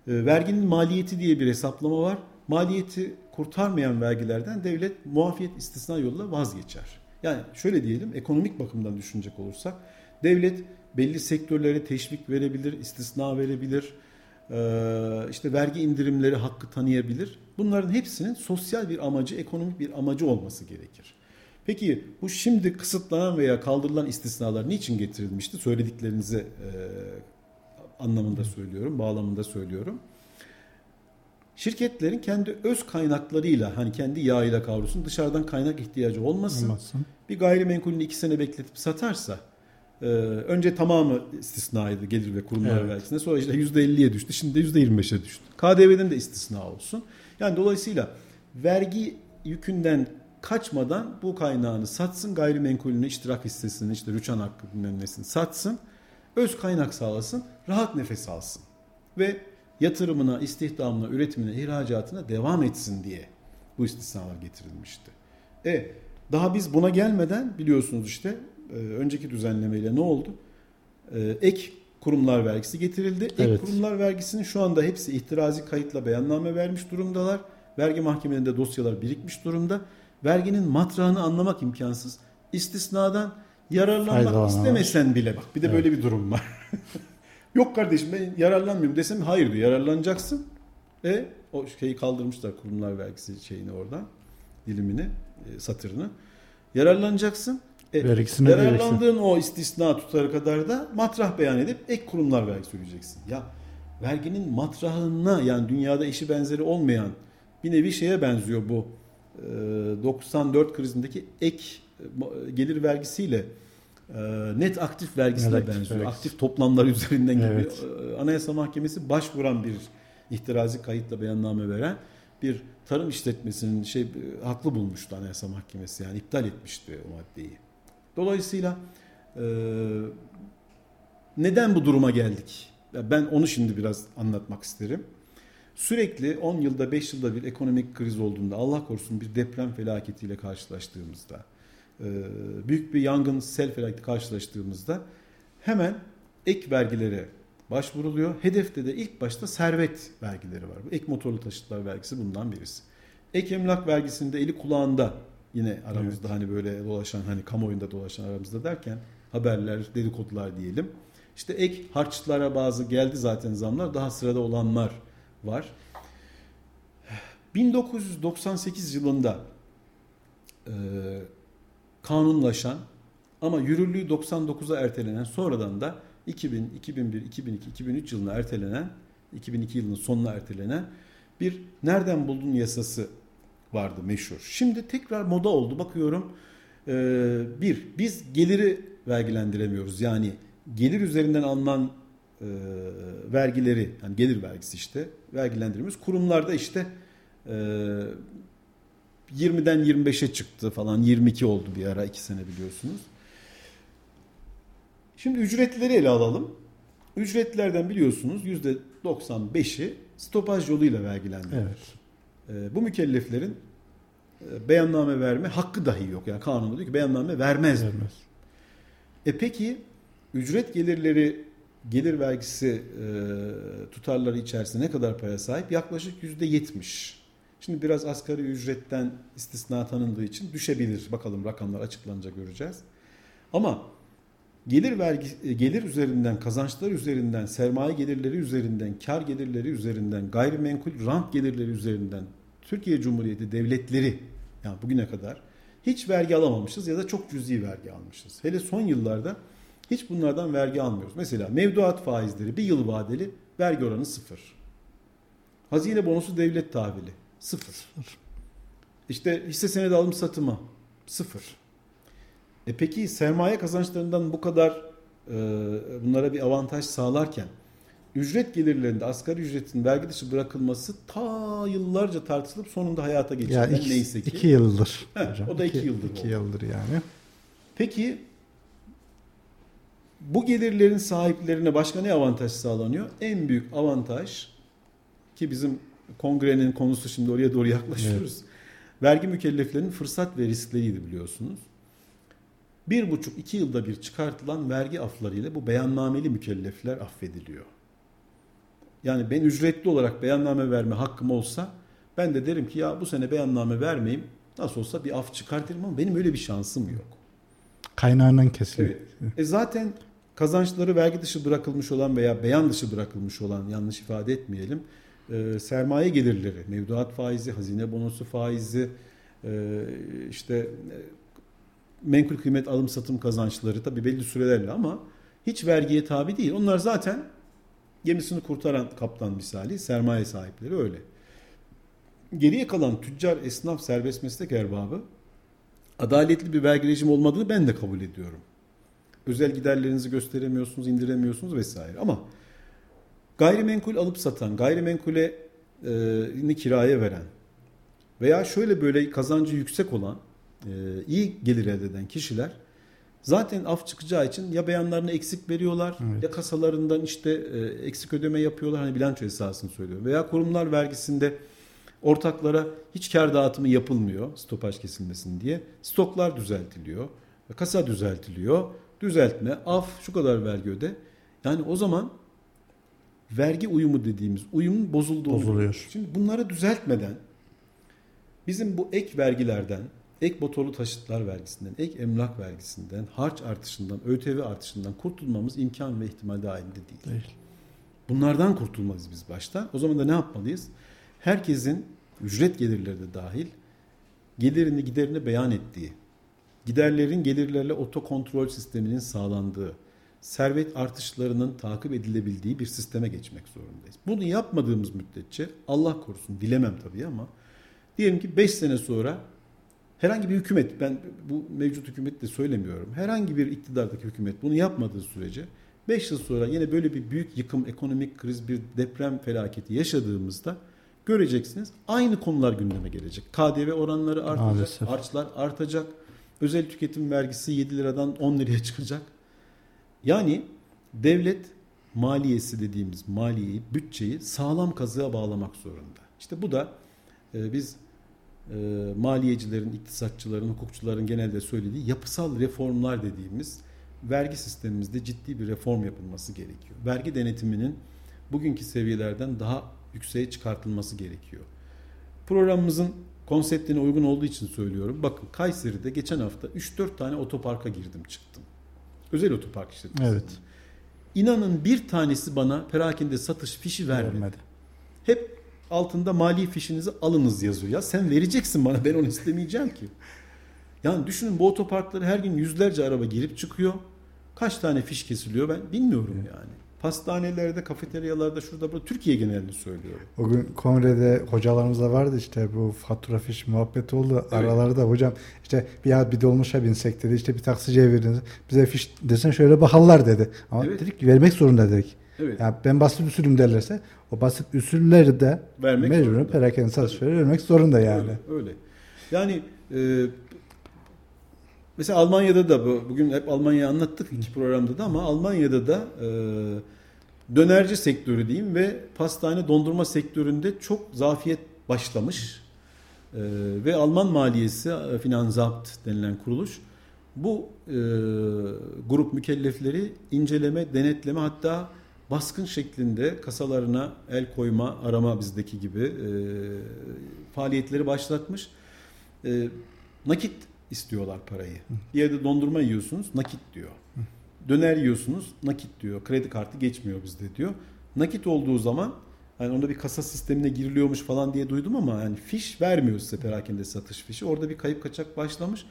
E, verginin maliyeti diye bir hesaplama var. Maliyeti kurtarmayan vergilerden devlet muafiyet istisna yoluyla vazgeçer. Yani şöyle diyelim ekonomik bakımdan düşünecek olursak devlet belli sektörlere teşvik verebilir, istisna verebilir, işte vergi indirimleri hakkı tanıyabilir. Bunların hepsinin sosyal bir amacı, ekonomik bir amacı olması gerekir. Peki bu şimdi kısıtlanan veya kaldırılan istisnalar niçin getirilmişti? Söylediklerinize e, anlamında söylüyorum, bağlamında söylüyorum. Şirketlerin kendi öz kaynaklarıyla hani kendi yağıyla kavrulsun dışarıdan kaynak ihtiyacı olmasın. olmasın. Bir gayrimenkulünü iki sene bekletip satarsa ee, önce tamamı istisnaydı gelir ve kurumlar evet. vergisinde. Sonra işte %50'ye düştü. Şimdi de %25'e düştü. KDV'den de istisna olsun. Yani dolayısıyla vergi yükünden kaçmadan bu kaynağını satsın, gayrimenkulünü, iştirak hissesini, işte rüçhan hakkı bilmem nesini satsın, öz kaynak sağlasın, rahat nefes alsın. Ve yatırımına, istihdamına, üretimine, ihracatına devam etsin diye bu istisnalar getirilmişti. E daha biz buna gelmeden biliyorsunuz işte e, önceki düzenlemeyle ne oldu? E, ek kurumlar vergisi getirildi. Ek evet. kurumlar vergisinin şu anda hepsi ihtirazi kayıtla beyanname vermiş durumdalar. Vergi mahkemelerinde dosyalar birikmiş durumda. Verginin matrağını anlamak imkansız. İstisnadan yararlanmak Haydi istemesen bile bak bir de evet. böyle bir durum var. Yok kardeşim ben yararlanmıyorum desem hayır diyor yararlanacaksın. E o şeyi kaldırmışlar kurumlar vergisi şeyini oradan dilimini e, satırını. Yararlanacaksın. E, Vergisine yararlandığın verirsin. o istisna tutarı kadar da matrah beyan edip ek kurumlar vergisi ödeyeceksin. Ya verginin matrahına yani dünyada eşi benzeri olmayan bir nevi şeye benziyor bu. 94 krizindeki ek gelir vergisiyle net aktif vergisine net benziyor. Vergisi. Aktif toplamlar üzerinden gibi. Evet. Anayasa Mahkemesi başvuran bir ihtirazi kayıtla beyanname veren bir tarım işletmesinin şey haklı bulmuştu Anayasa Mahkemesi yani iptal etmişti o maddeyi. Dolayısıyla e, neden bu duruma geldik? Ben onu şimdi biraz anlatmak isterim. Sürekli 10 yılda 5 yılda bir ekonomik kriz olduğunda Allah korusun bir deprem felaketiyle karşılaştığımızda büyük bir yangın sel felaketi karşılaştığımızda hemen ek vergilere başvuruluyor. Hedefte de ilk başta servet vergileri var. Ek motorlu taşıtlar vergisi bundan birisi. Ek emlak vergisinde eli kulağında Yine aramızda evet. hani böyle dolaşan hani kamuoyunda dolaşan aramızda derken haberler, dedikodular diyelim. İşte ek harçlara bazı geldi zaten zamlar. Daha sırada olanlar var. 1998 yılında e, kanunlaşan ama yürürlüğü 99'a ertelenen sonradan da 2000, 2001, 2002, 2003 yılına ertelenen 2002 yılının sonuna ertelenen bir nereden buldun yasası vardı meşhur. Şimdi tekrar moda oldu bakıyorum. Ee, bir, biz geliri vergilendiremiyoruz. Yani gelir üzerinden alınan e, vergileri, yani gelir vergisi işte vergilendiremiyoruz. Kurumlarda işte e, 20'den 25'e çıktı falan 22 oldu bir ara 2 sene biliyorsunuz. Şimdi ücretleri ele alalım. Ücretlerden biliyorsunuz %95'i stopaj yoluyla vergilendirilir. Evet. Ee, bu mükelleflerin e, beyanname verme hakkı dahi yok. Yani kanunda diyor ki beyanname vermez. Vermez. E peki ücret gelirleri gelir vergisi e, tutarları içerisinde ne kadar paya sahip? Yaklaşık yüzde yetmiş. Şimdi biraz asgari ücretten istisna tanındığı için düşebilir. Bakalım rakamlar açıklanınca göreceğiz. Ama gelir vergi e, gelir üzerinden, kazançlar üzerinden, sermaye gelirleri üzerinden, kar gelirleri üzerinden, gayrimenkul rant gelirleri üzerinden Türkiye Cumhuriyeti devletleri yani bugüne kadar hiç vergi alamamışız ya da çok cüzi vergi almışız. Hele son yıllarda hiç bunlardan vergi almıyoruz. Mesela mevduat faizleri bir yıl vadeli vergi oranı sıfır. Hazine bonosu devlet tahvili sıfır. İşte hisse senedi alım satıma sıfır. E peki sermaye kazançlarından bu kadar e, bunlara bir avantaj sağlarken ücret gelirlerinde asgari ücretin vergi dışı bırakılması ta yıllarca tartışılıp sonunda hayata Ya geçirilen iki, neyse ki. iki yıldır. He, hocam. o da iki yıldır İki oldu. yıldır yani. Peki bu gelirlerin sahiplerine başka ne avantaj sağlanıyor? En büyük avantaj ki bizim kongrenin konusu şimdi oraya doğru yaklaşıyoruz. Vergi mükelleflerinin fırsat ve riskleriydi biliyorsunuz. Bir buçuk iki yılda bir çıkartılan vergi aflarıyla bu beyannameli mükellefler affediliyor. Yani ben ücretli olarak beyanname verme hakkım olsa ben de derim ki ya bu sene beyanname vermeyeyim. Nasıl olsa bir af çıkartırım ama benim öyle bir şansım yok. Kaynağından kesiliyor. Evet. E zaten kazançları vergi dışı bırakılmış olan veya beyan dışı bırakılmış olan yanlış ifade etmeyelim. e, sermaye gelirleri, mevduat faizi, hazine bonosu faizi, e, işte e, menkul kıymet alım satım kazançları tabii belli sürelerle ama hiç vergiye tabi değil. Onlar zaten gemisini kurtaran kaptan misali sermaye sahipleri öyle. Geriye kalan tüccar, esnaf, serbest meslek erbabı adaletli bir vergi rejimi olmadığını ben de kabul ediyorum. Özel giderlerinizi gösteremiyorsunuz, indiremiyorsunuz vesaire. Ama gayrimenkul alıp satan, gayrimenkule e, kiraya veren veya şöyle böyle kazancı yüksek olan, iyi gelir elde eden kişiler zaten af çıkacağı için ya beyanlarını eksik veriyorlar Evet. ya kasalarından işte e, eksik ödeme yapıyorlar. Hani bilanço esasını söylüyorum. Veya kurumlar vergisinde ortaklara hiç kar dağıtımı yapılmıyor stopaj kesilmesin diye. Stoklar düzeltiliyor. Kasa düzeltiliyor. Düzeltme, af, şu kadar vergi öde. Yani o zaman vergi uyumu dediğimiz uyumun bozulduğunu Bozuluyor. Şimdi bunları düzeltmeden bizim bu ek vergilerden, ek motorlu taşıtlar vergisinden, ek emlak vergisinden, harç artışından, ÖTV artışından kurtulmamız imkan ve ihtimal dahilinde değil. Değil. Bunlardan kurtulmalıyız biz başta. O zaman da ne yapmalıyız? Herkesin ücret gelirleri de dahil gelirini giderini beyan ettiği, giderlerin gelirlerle otokontrol sisteminin sağlandığı, servet artışlarının takip edilebildiği bir sisteme geçmek zorundayız. Bunu yapmadığımız müddetçe Allah korusun dilemem tabii ama diyelim ki 5 sene sonra herhangi bir hükümet ben bu mevcut hükümet de söylemiyorum. Herhangi bir iktidardaki hükümet bunu yapmadığı sürece 5 yıl sonra yine böyle bir büyük yıkım, ekonomik kriz, bir deprem felaketi yaşadığımızda göreceksiniz aynı konular gündeme gelecek. KDV oranları artacak, Maalesef. harçlar artacak, özel tüketim vergisi 7 liradan 10 liraya çıkacak. Yani devlet maliyesi dediğimiz maliyeyi, bütçeyi sağlam kazığa bağlamak zorunda. İşte bu da e, biz e, maliyecilerin, iktisatçıların, hukukçuların genelde söylediği yapısal reformlar dediğimiz vergi sistemimizde ciddi bir reform yapılması gerekiyor. Vergi denetiminin bugünkü seviyelerden daha yükseğe çıkartılması gerekiyor. Programımızın konseptine uygun olduğu için söylüyorum. Bakın Kayseri'de geçen hafta 3-4 tane otoparka girdim çıktım. Özel otopark işletmesi. Evet. İnanın bir tanesi bana perakende satış fişi vermedi. Vermedi. Hep altında mali fişinizi alınız yazıyor. Ya sen vereceksin bana ben onu istemeyeceğim ki. Yani düşünün bu otoparkları her gün yüzlerce araba girip çıkıyor. Kaç tane fiş kesiliyor ben bilmiyorum yani. Pastanelerde, kafeteryalarda, şurada burada Türkiye genelini söylüyorum. O gün kongrede hocalarımız da vardı işte bu fatura fiş muhabbeti oldu. Evet. Aralarda hocam işte bir ya bir dolmuşa binsek dedi işte bir taksiciye veriniz. Bize fiş desen şöyle bakarlar dedi. Ama evet. dedik ki vermek zorunda dedik. Evet. Yani ben basit usulüm derlerse o basit usulleri de vermek mecburen perakende satışları vermek zorunda yani. Öyle. öyle. Yani e, mesela Almanya'da da bu, bugün hep Almanya'yı anlattık iki programda da ama Almanya'da da e, dönerci sektörü diyeyim ve pastane dondurma sektöründe çok zafiyet başlamış. E, ve Alman maliyesi e, Finanzamt denilen kuruluş bu e, grup mükellefleri inceleme, denetleme hatta baskın şeklinde kasalarına el koyma, arama bizdeki gibi e, faaliyetleri başlatmış. E, nakit istiyorlar parayı. Bir yerde dondurma yiyorsunuz, nakit diyor. Döner yiyorsunuz, nakit diyor. Kredi kartı geçmiyor bizde diyor. Nakit olduğu zaman hani onda bir kasa sistemine giriliyormuş falan diye duydum ama yani fiş vermiyor size perakende satış fişi. Orada bir kayıp kaçak başlamış.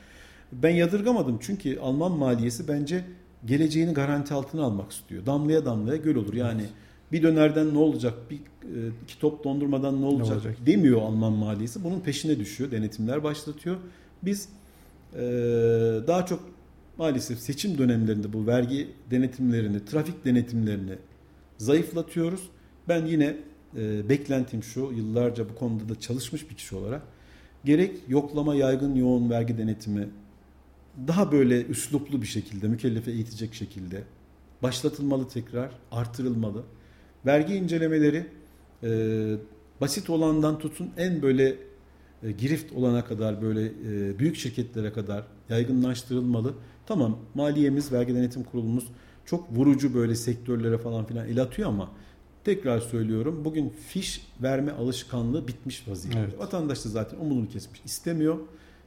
Ben yadırgamadım çünkü Alman maliyesi bence geleceğini garanti altına almak istiyor. Damlaya damlaya göl olur. Yani bir dönerden ne olacak, bir e, iki top dondurmadan ne olacak, ne olacak demiyor Alman maliyesi. Bunun peşine düşüyor, denetimler başlatıyor. Biz e, daha çok maalesef seçim dönemlerinde bu vergi denetimlerini, trafik denetimlerini zayıflatıyoruz. Ben yine e, beklentim şu, yıllarca bu konuda da çalışmış bir kişi olarak gerek yoklama yaygın yoğun vergi denetimi daha böyle üsluplu bir şekilde, mükellefe eğitecek şekilde başlatılmalı tekrar, artırılmalı. Vergi incelemeleri e, basit olandan tutun en böyle e, girift olana kadar böyle e, büyük şirketlere kadar yaygınlaştırılmalı. Tamam maliyemiz, vergi denetim kurulumuz çok vurucu böyle sektörlere falan filan el atıyor ama tekrar söylüyorum bugün fiş verme alışkanlığı bitmiş vaziyette. Evet. Vatandaş da zaten umudunu kesmiş. istemiyor.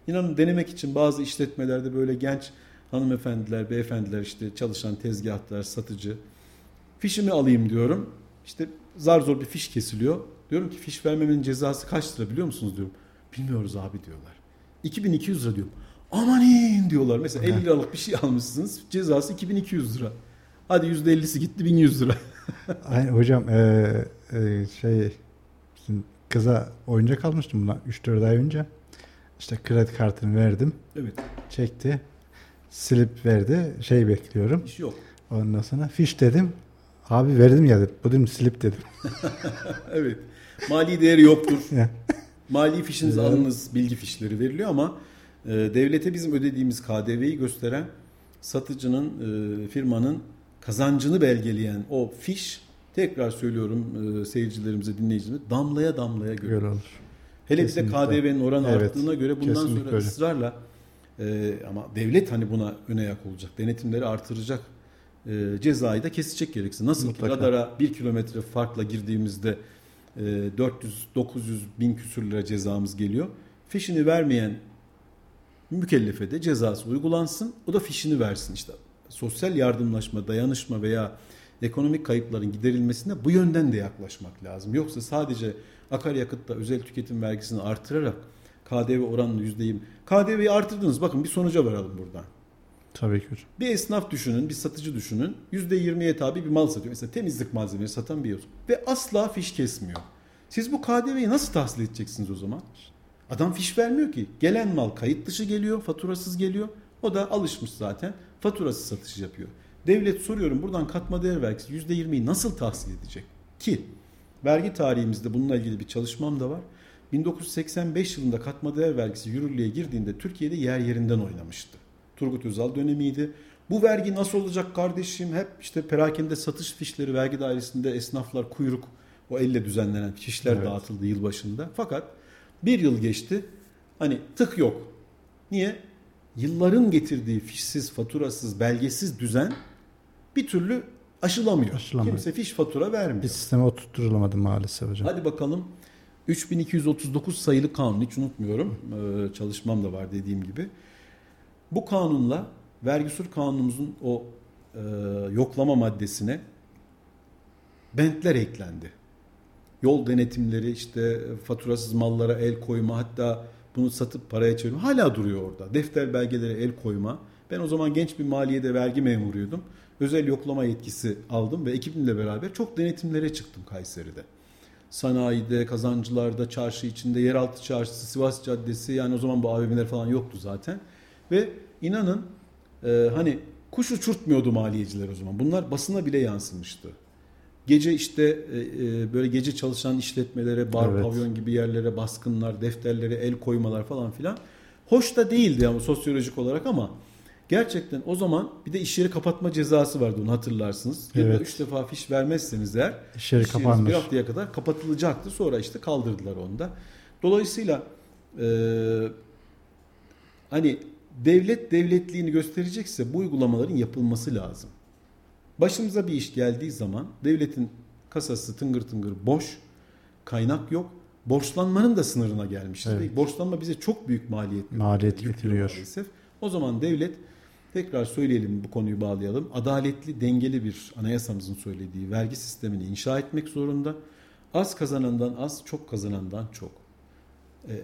İnanın denemek için bazı işletmelerde böyle genç hanımefendiler, beyefendiler işte çalışan tezgahlar, satıcı fişimi alayım diyorum. İşte zar zor bir fiş kesiliyor. Diyorum ki fiş vermemenin cezası kaç lira biliyor musunuz diyorum. Bilmiyoruz abi diyorlar. 2200 lira diyorum. Amanin diyorlar. Mesela 50 liralık bir şey almışsınız. Cezası 2200 lira. Hadi %50'si gitti 1100 lira. Aynen hocam ee, e, şey kıza oyuncak almıştım bundan 3-4 ay önce. İşte kredi kartını verdim. Evet. Çekti. Slip verdi. Şey bekliyorum. İş yok. Ondan sonra fiş dedim. Abi verdim ya dedim. Bu dedim slip dedim. evet. Mali değeri yoktur. Mali fişiniz alınız bilgi fişleri veriliyor ama e, devlete bizim ödediğimiz KDV'yi gösteren satıcının, e, firmanın kazancını belgeleyen o fiş tekrar söylüyorum e, seyircilerimize, dinleyicilerimize damlaya damlaya göre olur. Hele bir de KDV'nin oranı evet, arttığına göre bundan sonra öyle. ısrarla e, ama devlet hani buna öne yak olacak. Denetimleri artıracak. E, cezayı da kesecek gerekirse. Nasıl Mutlaka. ki radara bir kilometre farkla girdiğimizde e, 400-900 bin küsür lira cezamız geliyor. Fişini vermeyen mükellefe de cezası uygulansın. O da fişini versin işte. Sosyal yardımlaşma, dayanışma veya ekonomik kayıpların giderilmesine bu yönden de yaklaşmak lazım. Yoksa sadece akaryakıtla özel tüketim vergisini artırarak KDV oranını yüzdeyim. KDV'yi artırdınız. Bakın bir sonuca varalım buradan. Tabii ki hocam. Bir esnaf düşünün, bir satıcı düşünün. %20'ye tabi bir mal satıyor. Mesela temizlik malzemeleri satan bir yer. Ve asla fiş kesmiyor. Siz bu KDV'yi nasıl tahsil edeceksiniz o zaman? Adam fiş vermiyor ki. Gelen mal kayıt dışı geliyor, faturasız geliyor. O da alışmış zaten. Faturasız satış yapıyor. Devlet soruyorum buradan katma değer vergisi %20'yi nasıl tahsil edecek? Ki vergi tarihimizde bununla ilgili bir çalışmam da var. 1985 yılında katma değer vergisi yürürlüğe girdiğinde Türkiye'de yer yerinden oynamıştı. Turgut Özal dönemiydi. Bu vergi nasıl olacak kardeşim? Hep işte perakende satış fişleri vergi dairesinde esnaflar kuyruk o elle düzenlenen fişler evet. dağıtıldı yılbaşında. Fakat bir yıl geçti. Hani tık yok. Niye? Yılların getirdiği fişsiz, faturasız, belgesiz düzen bir türlü aşılamıyor. aşılamıyor. Kimse fiş fatura vermiyor. Bir sisteme oturtturulamadı maalesef hocam. Hadi bakalım 3239 sayılı kanun hiç unutmuyorum. Ee, çalışmam da var dediğim gibi. Bu kanunla vergi sur kanunumuzun o e, yoklama maddesine bentler eklendi. yol denetimleri işte faturasız mallara el koyma hatta bunu satıp paraya çevirme hala duruyor orada. Defter belgelere el koyma. Ben o zaman genç bir maliyede vergi memuruydum. Özel yoklama yetkisi aldım ve ekibimle beraber çok denetimlere çıktım Kayseri'de. Sanayide, kazancılarda, çarşı içinde, yeraltı çarşısı, Sivas Caddesi yani o zaman bu AVM'ler falan yoktu zaten. Ve inanın e, hani kuş uçurtmuyordu maliyeciler o zaman. Bunlar basına bile yansımıştı. Gece işte e, e, böyle gece çalışan işletmelere, bar, evet. pavyon gibi yerlere baskınlar, defterlere el koymalar falan filan. Hoş da değildi yani sosyolojik olarak ama gerçekten o zaman bir de iş yeri kapatma cezası vardı onu hatırlarsınız. Evet. Ya da üç defa fiş vermezseniz eğer iş yeri iş kapanmış. bir haftaya kadar kapatılacaktı. Sonra işte kaldırdılar onu da. Dolayısıyla e, hani devlet devletliğini gösterecekse bu uygulamaların yapılması lazım. Başımıza bir iş geldiği zaman devletin kasası tıngır tıngır boş, kaynak yok. Borçlanmanın da sınırına gelmişiz. Evet. Borçlanma bize çok büyük maliyet, maliyet getiriyor. Maalesef. O zaman devlet tekrar söyleyelim bu konuyu bağlayalım. Adaletli, dengeli bir anayasamızın söylediği vergi sistemini inşa etmek zorunda. Az kazanandan az, çok kazanandan çok. Ee,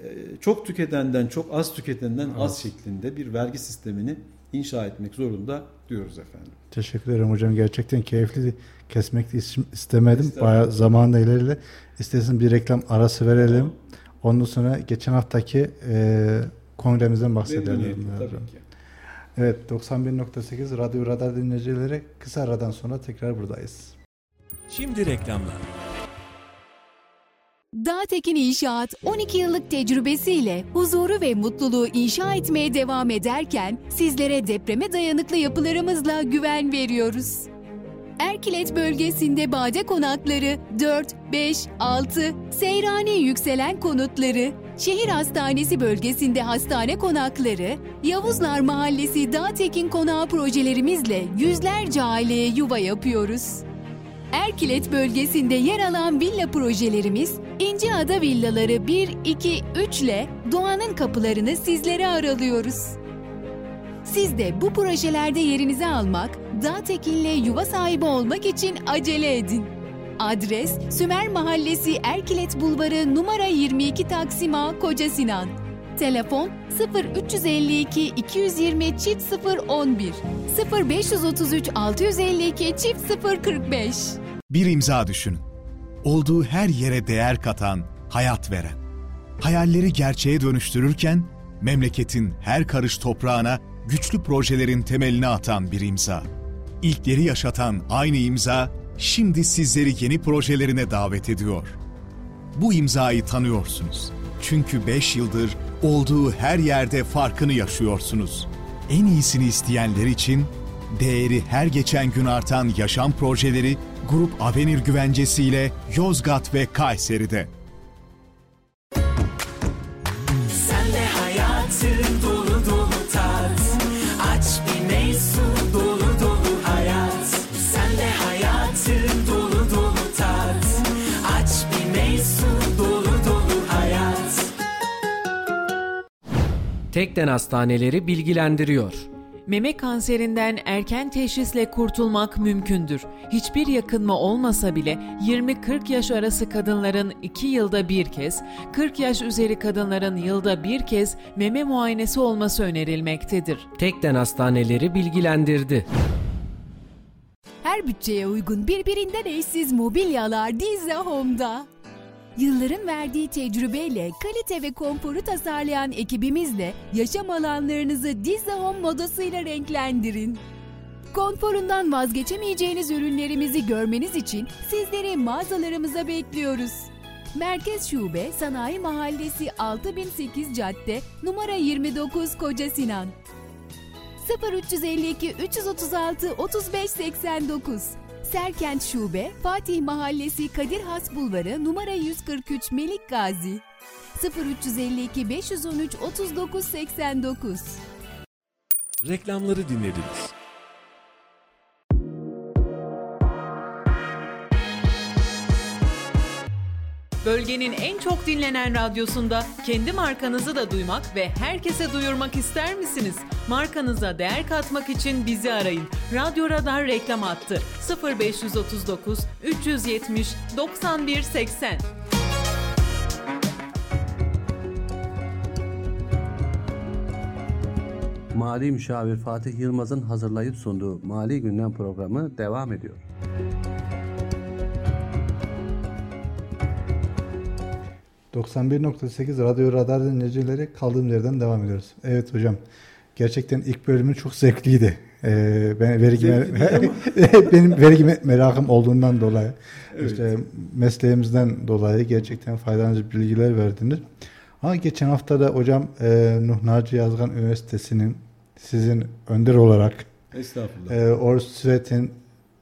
çok tüketenden çok, az tüketenden az, az şeklinde bir vergi sistemini inşa etmek zorunda diyoruz efendim. Teşekkür ederim hocam. Gerçekten keyifli. Kesmek istemedim. Bayağı zamanla ileride. İstersen bir reklam arası verelim. Ondan sonra geçen haftaki e, kongremizden bahsedelim. Tabii ki. Evet 91.8 Radyo Radar dinleyicileri kısa aradan sonra tekrar buradayız. Şimdi reklamlar. Dağtekin İnşaat 12 yıllık tecrübesiyle huzuru ve mutluluğu inşa etmeye devam ederken sizlere depreme dayanıklı yapılarımızla güven veriyoruz. Erkilet bölgesinde bade konakları 4, 5, 6, Seyrani yükselen konutları, şehir hastanesi bölgesinde hastane konakları, Yavuzlar Mahallesi Dağtekin Konağı projelerimizle yüzlerce aileye yuva yapıyoruz. Erkilet bölgesinde yer alan villa projelerimiz İnceada Villaları 1, 2, 3 ile doğanın kapılarını sizlere aralıyoruz. Siz de bu projelerde yerinizi almak, Dağtekin'le yuva sahibi olmak için acele edin. Adres Sümer Mahallesi Erkilet Bulvarı numara 22 Taksim A Koca Sinan. Telefon 0352 220 çift 011 0533 652 çift 045 Bir imza düşünün. Olduğu her yere değer katan, hayat veren. Hayalleri gerçeğe dönüştürürken memleketin her karış toprağına güçlü projelerin temelini atan bir imza. İlkleri yaşatan aynı imza şimdi sizleri yeni projelerine davet ediyor. Bu imzayı tanıyorsunuz. Çünkü 5 yıldır olduğu her yerde farkını yaşıyorsunuz. En iyisini isteyenler için değeri her geçen gün artan yaşam projeleri Grup Avenir güvencesiyle Yozgat ve Kayseri'de. Tekden Hastaneleri bilgilendiriyor. Meme kanserinden erken teşhisle kurtulmak mümkündür. Hiçbir yakınma olmasa bile 20-40 yaş arası kadınların 2 yılda bir kez, 40 yaş üzeri kadınların yılda bir kez meme muayenesi olması önerilmektedir. Tekden hastaneleri bilgilendirdi. Her bütçeye uygun birbirinden eşsiz mobilyalar Dizze Home'da. Yılların verdiği tecrübeyle kalite ve konforu tasarlayan ekibimizle yaşam alanlarınızı Dizze Home modasıyla renklendirin. Konforundan vazgeçemeyeceğiniz ürünlerimizi görmeniz için sizleri mağazalarımıza bekliyoruz. Merkez Şube Sanayi Mahallesi 6008 Cadde numara 29 Koca Sinan 0352 336 3589 Serkent Şube, Fatih Mahallesi Kadir Has Bulvarı numara 143 Melik Gazi 0352 513 39 89 Reklamları dinlediniz. Bölgenin en çok dinlenen radyosunda kendi markanızı da duymak ve herkese duyurmak ister misiniz? Markanıza değer katmak için bizi arayın. Radyo Radar reklam attı. 0539 370 91 80. Mali Müşavir Fatih Yılmaz'ın hazırlayıp sunduğu Mali Gündem programı devam ediyor. ...91.8 Radyo Radar dinleyicileri kaldığım yerden devam ediyoruz. Evet hocam, gerçekten ilk bölümü çok zevkliydi. Ee, ben vergi benim vergi merakım olduğundan dolayı, evet. işte mesleğimizden dolayı gerçekten faydalı bilgiler verdiniz. Ama geçen hafta da hocam e, Nuh Naci Yazgan Üniversitesi'nin sizin önder olarak Estağfurullah. E, Orsvet'in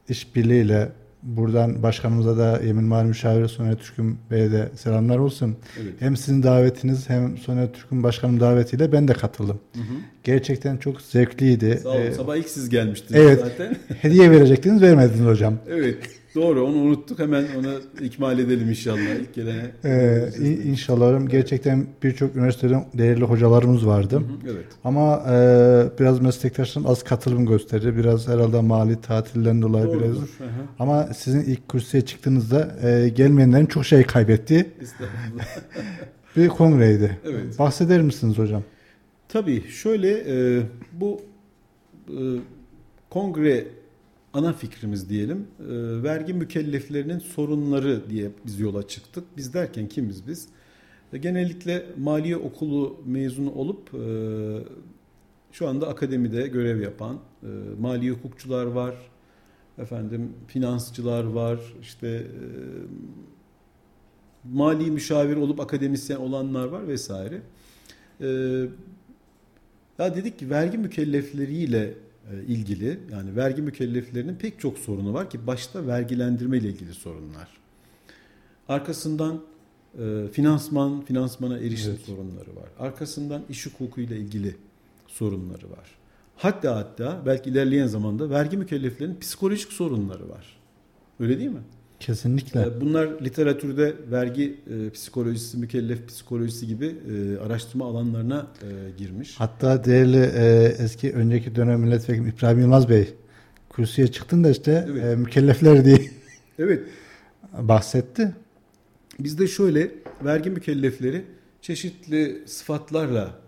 işbirliğiyle buradan başkanımıza da Yemin Mali Müşaviri Soner Türk'ün Bey'e de selamlar olsun. Evet. Hem sizin davetiniz hem Soner Türk'ün başkanım davetiyle ben de katıldım. Hı hı. Gerçekten çok zevkliydi. Sağ olun. Ee, Sabah ilk siz gelmiştiniz evet, zaten. hediye verecektiniz vermediniz hocam. Evet. Doğru onu unuttuk hemen onu ikmal edelim inşallah ilk gelene. Ee, inşallah gerçekten birçok üniversiteden değerli hocalarımız vardı. Hı hı, evet. Ama e, biraz meslektaşlarım az katılım gösterdi. Biraz herhalde mali tatilden dolayı Doğrudur. biraz. Hı hı. Ama sizin ilk kürsüye çıktığınızda e, gelmeyenlerin çok şey kaybetti. bir kongreydi. Evet. Bahseder misiniz hocam? Tabii şöyle e, bu e, kongre ana fikrimiz diyelim e, vergi mükelleflerinin sorunları diye biz yola çıktık. Biz derken kimiz biz? E, genellikle maliye okulu mezunu olup e, şu anda akademide görev yapan e, mali hukukçular var, efendim finansçılar var, işte e, mali müşavir olup akademisyen olanlar var vesaire. E, ya dedik ki vergi mükellefleriyle ilgili yani vergi mükelleflerinin pek çok sorunu var ki başta vergilendirme ile ilgili sorunlar. Arkasından e, finansman, finansmana erişim evet. sorunları var. Arkasından iş hukuku ile ilgili sorunları var. Hatta hatta belki ilerleyen zamanda vergi mükelleflerinin psikolojik sorunları var. Öyle değil mi? Kesinlikle. E, bunlar literatürde vergi e, psikolojisi, mükellef psikolojisi gibi e, araştırma alanlarına e, girmiş. Hatta değerli e, eski önceki dönem milletvekili İbrahim Yılmaz Bey kürsüye çıktın da işte evet. e, mükellefler diye evet. bahsetti. Bizde şöyle vergi mükellefleri çeşitli sıfatlarla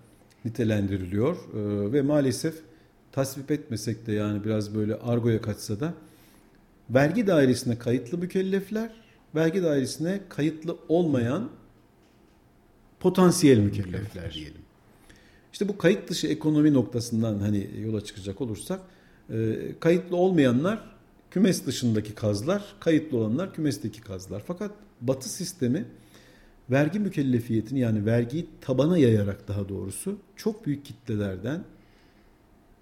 nitelendiriliyor e, ve maalesef tasvip etmesek de yani biraz böyle argoya kaçsa da vergi dairesine kayıtlı mükellefler, vergi dairesine kayıtlı olmayan potansiyel mükellefler diyelim. İşte bu kayıt dışı ekonomi noktasından hani yola çıkacak olursak e, kayıtlı olmayanlar kümes dışındaki kazlar, kayıtlı olanlar kümesteki kazlar. Fakat batı sistemi vergi mükellefiyetini yani vergiyi tabana yayarak daha doğrusu çok büyük kitlelerden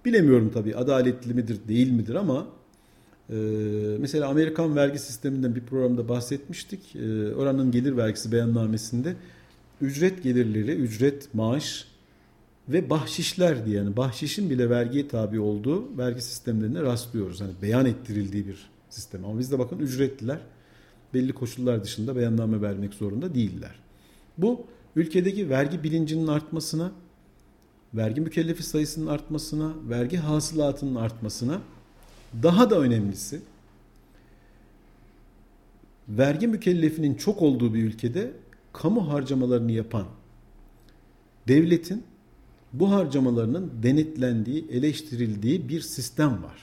bilemiyorum tabii adaletli midir değil midir ama ee, mesela Amerikan vergi sisteminden bir programda bahsetmiştik. Ee, oranın gelir vergisi beyannamesinde ücret gelirleri, ücret, maaş ve bahşişler diye yani bahşişin bile vergiye tabi olduğu vergi sistemlerine rastlıyoruz. Hani beyan ettirildiği bir sistem. Ama bizde bakın ücretliler belli koşullar dışında beyanname vermek zorunda değiller. Bu ülkedeki vergi bilincinin artmasına, vergi mükellefi sayısının artmasına, vergi hasılatının artmasına daha da önemlisi vergi mükellefinin çok olduğu bir ülkede kamu harcamalarını yapan devletin bu harcamalarının denetlendiği, eleştirildiği bir sistem var.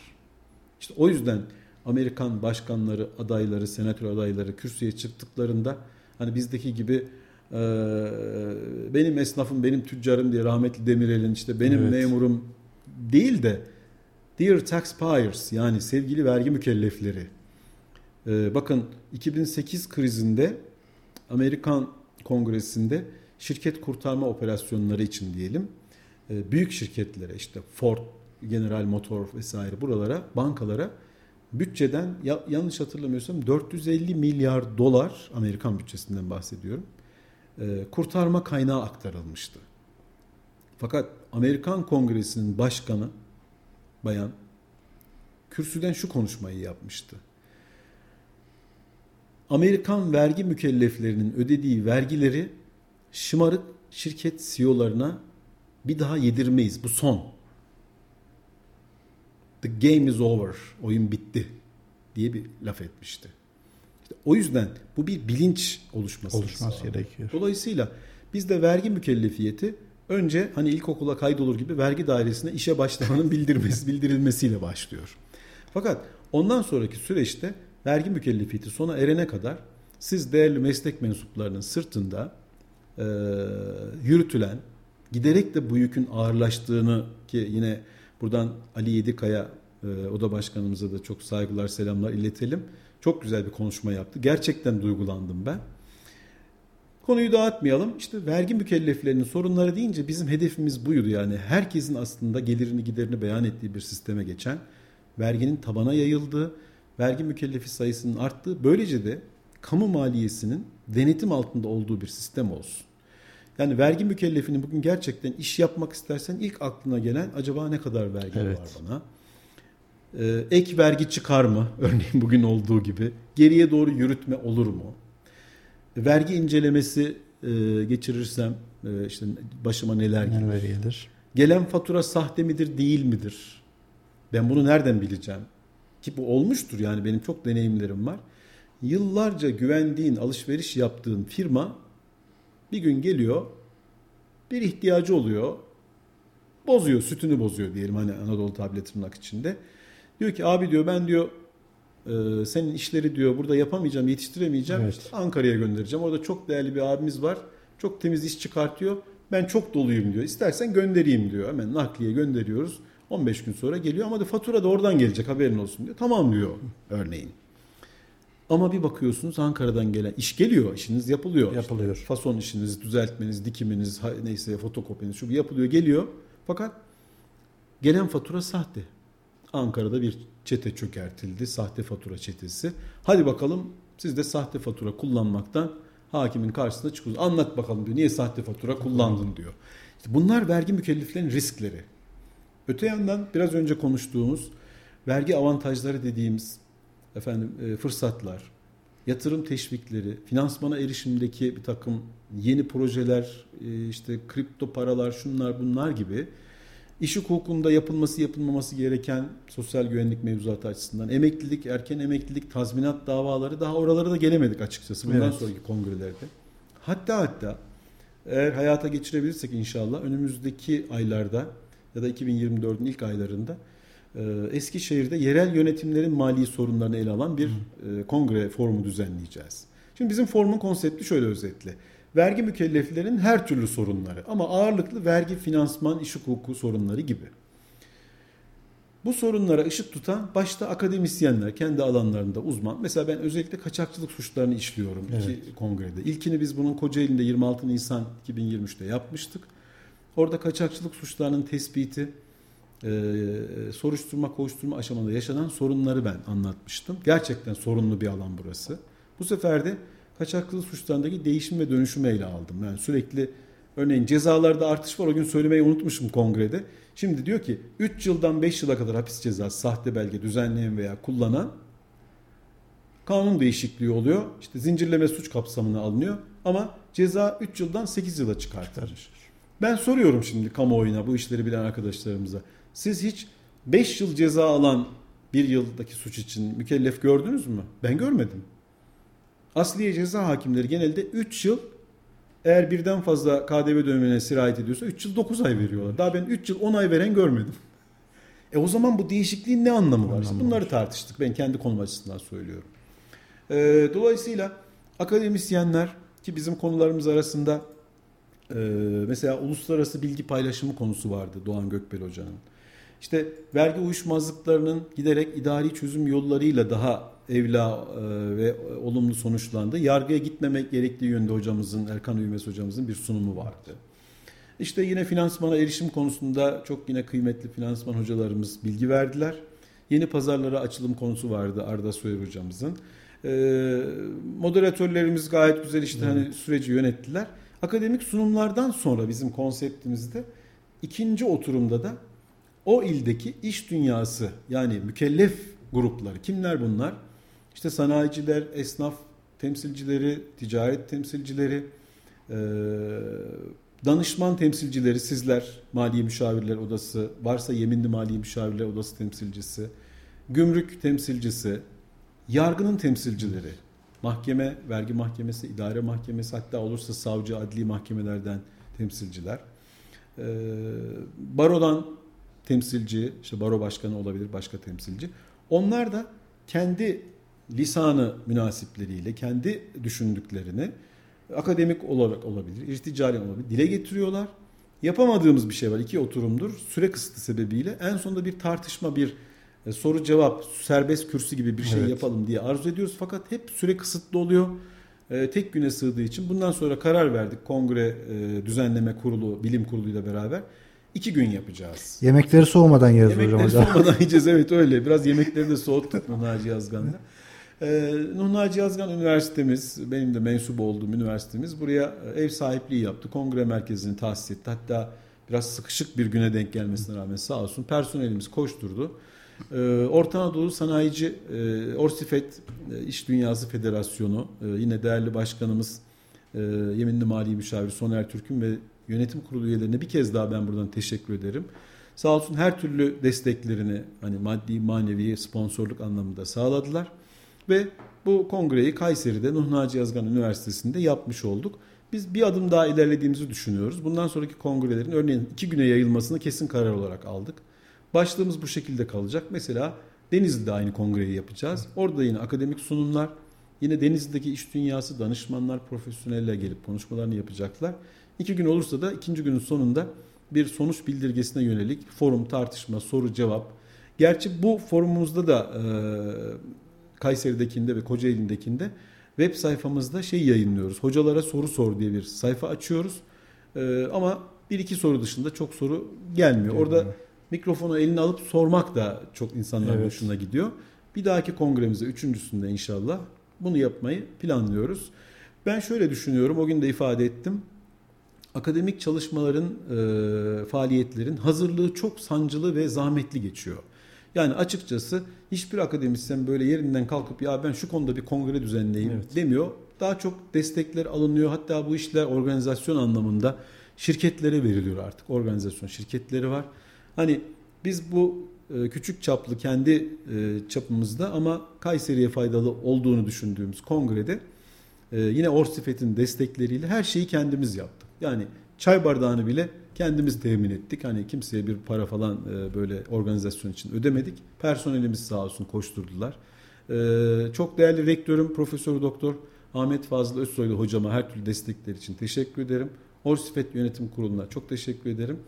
İşte o yüzden Amerikan başkanları, adayları, senatör adayları kürsüye çıktıklarında hani bizdeki gibi e, benim esnafım, benim tüccarım diye rahmetli Demirel'in işte benim evet. memurum değil de Dear taxpayers yani sevgili vergi mükellefleri. Ee, bakın 2008 krizinde Amerikan Kongresi'nde şirket kurtarma operasyonları için diyelim e, büyük şirketlere işte Ford, General Motor vesaire buralara bankalara bütçeden ya, yanlış hatırlamıyorsam 450 milyar dolar Amerikan bütçesinden bahsediyorum e, kurtarma kaynağı aktarılmıştı. Fakat Amerikan Kongresi'nin başkanı bayan kürsüden şu konuşmayı yapmıştı. Amerikan vergi mükelleflerinin ödediği vergileri şımarık şirket CEO'larına bir daha yedirmeyiz. Bu son. The game is over. Oyun bitti diye bir laf etmişti. İşte o yüzden bu bir bilinç oluşması, oluşması gerekiyor. Dolayısıyla bizde vergi mükellefiyeti önce hani ilkokula kaydolur gibi vergi dairesine işe başlamanın bildirmesi, bildirilmesiyle başlıyor. Fakat ondan sonraki süreçte vergi mükellefiyeti sona erene kadar siz değerli meslek mensuplarının sırtında e, yürütülen giderek de bu yükün ağırlaştığını ki yine buradan Ali Yedikaya e, Oda Başkanımıza da çok saygılar selamlar iletelim. Çok güzel bir konuşma yaptı. Gerçekten duygulandım ben. Konuyu dağıtmayalım. İşte vergi mükelleflerinin sorunları deyince bizim hedefimiz buydu yani. Herkesin aslında gelirini giderini beyan ettiği bir sisteme geçen, verginin tabana yayıldığı, vergi mükellefi sayısının arttığı, böylece de kamu maliyesinin denetim altında olduğu bir sistem olsun. Yani vergi mükellefinin bugün gerçekten iş yapmak istersen ilk aklına gelen acaba ne kadar vergi evet. var bana? Ee, ek vergi çıkar mı? Örneğin bugün olduğu gibi. Geriye doğru yürütme olur mu? Vergi incelemesi e, geçirirsem e, işte başıma neler gelir? Neler gelir? Gelen fatura sahte midir değil midir? Ben bunu nereden bileceğim? Ki bu olmuştur yani benim çok deneyimlerim var. Yıllarca güvendiğin, alışveriş yaptığın firma bir gün geliyor, bir ihtiyacı oluyor, bozuyor, sütünü bozuyor diyelim hani Anadolu tablet tırnak içinde. Diyor ki abi diyor ben diyor e, senin işleri diyor burada yapamayacağım, yetiştiremeyeceğim. Evet. İşte Ankara'ya göndereceğim. Orada çok değerli bir abimiz var. Çok temiz iş çıkartıyor. Ben çok doluyum diyor. İstersen göndereyim diyor. Hemen nakliye gönderiyoruz. 15 gün sonra geliyor ama da fatura da oradan gelecek haberin olsun diyor. Tamam diyor örneğin. Ama bir bakıyorsunuz Ankara'dan gelen iş geliyor, işiniz yapılıyor. Yapılıyor. İşte fason işiniz, düzeltmeniz, dikiminiz, neyse fotokopiniz şu bir yapılıyor, geliyor. Fakat gelen fatura sahte. Ankara'da bir çete çökertildi, sahte fatura çetesi. Hadi bakalım siz de sahte fatura kullanmaktan hakimin karşısına çıkıyorsunuz. Anlat bakalım diyor, niye sahte fatura kullandın diyor. İşte bunlar vergi mükelleflerin riskleri. Öte yandan biraz önce konuştuğumuz vergi avantajları dediğimiz efendim e, fırsatlar, yatırım teşvikleri, finansmana erişimdeki bir takım yeni projeler, e, işte kripto paralar, şunlar bunlar gibi iş hukukunda yapılması yapılmaması gereken sosyal güvenlik mevzuatı açısından emeklilik, erken emeklilik, tazminat davaları daha oralara da gelemedik açıkçası bundan evet. sonraki kongrelerde. Hatta hatta eğer hayata geçirebilirsek inşallah önümüzdeki aylarda ya da 2024'ün ilk aylarında e, Eskişehir'de yerel yönetimlerin mali sorunlarını ele alan bir e, kongre forumu düzenleyeceğiz. Şimdi bizim forumun konsepti şöyle özetle. Vergi mükelleflerin her türlü sorunları ama ağırlıklı vergi, finansman, iş hukuku sorunları gibi. Bu sorunlara ışık tutan başta akademisyenler, kendi alanlarında uzman. Mesela ben özellikle kaçakçılık suçlarını işliyorum evet. iki kongrede. İlkini biz bunun Kocaeli'nde 26 Nisan 2023'te yapmıştık. Orada kaçakçılık suçlarının tespiti, soruşturma, koşturma aşamada yaşanan sorunları ben anlatmıştım. Gerçekten sorunlu bir alan burası. Bu sefer de kaçakçılık suçlarındaki değişim ve dönüşümü ele aldım. Yani sürekli örneğin cezalarda artış var. O gün söylemeyi unutmuşum kongrede. Şimdi diyor ki 3 yıldan 5 yıla kadar hapis cezası sahte belge düzenleyen veya kullanan kanun değişikliği oluyor. İşte zincirleme suç kapsamına alınıyor. Ama ceza 3 yıldan 8 yıla çıkartılır. Ben soruyorum şimdi kamuoyuna bu işleri bilen arkadaşlarımıza. Siz hiç 5 yıl ceza alan bir yıldaki suç için mükellef gördünüz mü? Ben görmedim. Asliye ceza hakimleri genelde 3 yıl eğer birden fazla KDV dönemine sirayet ediyorsa 3 yıl 9 ay veriyorlar. Daha ben 3 yıl 10 ay veren görmedim. E o zaman bu değişikliğin ne anlamı var? Bunları tartıştık. Ben kendi konum açısından söylüyorum. Ee, dolayısıyla akademisyenler ki bizim konularımız arasında e, mesela uluslararası bilgi paylaşımı konusu vardı Doğan Gökbel Hoca'nın. İşte vergi uyuşmazlıklarının giderek idari çözüm yollarıyla daha evla e, ve olumlu sonuçlandı. Yargıya gitmemek gerektiği yönde hocamızın, Erkan Üymes hocamızın bir sunumu vardı. İşte yine finansmana erişim konusunda çok yine kıymetli finansman hocalarımız bilgi verdiler. Yeni pazarlara açılım konusu vardı Arda Soyer hocamızın. E, moderatörlerimiz gayet güzel işte hani evet. hani süreci yönettiler. Akademik sunumlardan sonra bizim konseptimizde ikinci oturumda da o ildeki iş dünyası yani mükellef grupları kimler bunlar? İşte sanayiciler, esnaf, temsilcileri, ticaret temsilcileri, danışman temsilcileri, sizler, Mali Müşavirler Odası, varsa Yeminli Mali Müşavirler Odası temsilcisi, gümrük temsilcisi, yargının temsilcileri, mahkeme, vergi mahkemesi, idare mahkemesi, hatta olursa savcı, adli mahkemelerden temsilciler, barodan temsilci, işte baro başkanı olabilir, başka temsilci. Onlar da kendi lisanı münasipleriyle, kendi düşündüklerini akademik olarak olabilir, irticali olabilir, dile getiriyorlar. Yapamadığımız bir şey var. iki oturumdur. Süre kısıtı sebebiyle en sonunda bir tartışma, bir e, soru cevap, serbest kürsü gibi bir şey Evet. yapalım diye arzu ediyoruz. Fakat hep süre kısıtlı oluyor. E, tek güne sığdığı için bundan sonra karar verdik. Kongre e, düzenleme kurulu, bilim kuruluyla beraber iki gün yapacağız. Yemekleri soğumadan yeriz hocam Yemekleri hocam. soğumadan yiyeceğiz evet öyle. Biraz yemekleri de soğuttuk Naci Yazgan'la. Ee, Nuh Naci Yazgan Üniversitemiz, benim de mensup olduğum üniversitemiz buraya ev sahipliği yaptı. Kongre merkezini tahsis etti. Hatta biraz sıkışık bir güne denk gelmesine rağmen sağ olsun personelimiz koşturdu. Ee, Orta Anadolu Sanayici e, Orsifet e, İş Dünyası Federasyonu e, yine değerli başkanımız e, Yeminli Mali Müşavir Soner Türk'ün ve yönetim kurulu üyelerine bir kez daha ben buradan teşekkür ederim. Sağ olsun her türlü desteklerini hani maddi manevi sponsorluk anlamında sağladılar. Ve bu kongreyi Kayseri'de Nuh Naci Yazgan Üniversitesi'nde yapmış olduk. Biz bir adım daha ilerlediğimizi düşünüyoruz. Bundan sonraki kongrelerin örneğin iki güne yayılmasını kesin karar olarak aldık. Başlığımız bu şekilde kalacak. Mesela Denizli'de aynı kongreyi yapacağız. Orada yine akademik sunumlar, yine Denizli'deki iş dünyası danışmanlar, profesyoneller gelip konuşmalarını yapacaklar. İki gün olursa da ikinci günün sonunda bir sonuç bildirgesine yönelik forum, tartışma, soru, cevap. Gerçi bu forumumuzda da e, Kayseri'dekinde ve Kocaeli'ndekinde web sayfamızda şey yayınlıyoruz. Hocalara soru sor diye bir sayfa açıyoruz. E, ama bir iki soru dışında çok soru gelmiyor. Orada mikrofonu eline alıp sormak da çok insanların Evet. hoşuna gidiyor. Bir dahaki kongremize, üçüncüsünde inşallah bunu yapmayı planlıyoruz. Ben şöyle düşünüyorum, o gün de ifade ettim. Akademik çalışmaların, e, faaliyetlerin hazırlığı çok sancılı ve zahmetli geçiyor. Yani açıkçası hiçbir akademisyen böyle yerinden kalkıp ya ben şu konuda bir kongre düzenleyeyim Evet. demiyor. Daha çok destekler alınıyor. Hatta bu işler organizasyon anlamında şirketlere veriliyor artık. Organizasyon şirketleri var. Hani biz bu e, küçük çaplı kendi e, çapımızda ama Kayseri'ye faydalı olduğunu düşündüğümüz kongrede e, yine Orsifet'in destekleriyle her şeyi kendimiz yaptık. Yani çay bardağını bile kendimiz temin ettik. Hani kimseye bir para falan e, böyle organizasyon için ödemedik. Personelimiz sağ olsun koşturdular. E, çok değerli rektörüm Profesör Doktor Ahmet Fazıl Özsoylu hocama her türlü destekler için teşekkür ederim. Orsifet Yönetim Kurulu'na çok teşekkür ederim.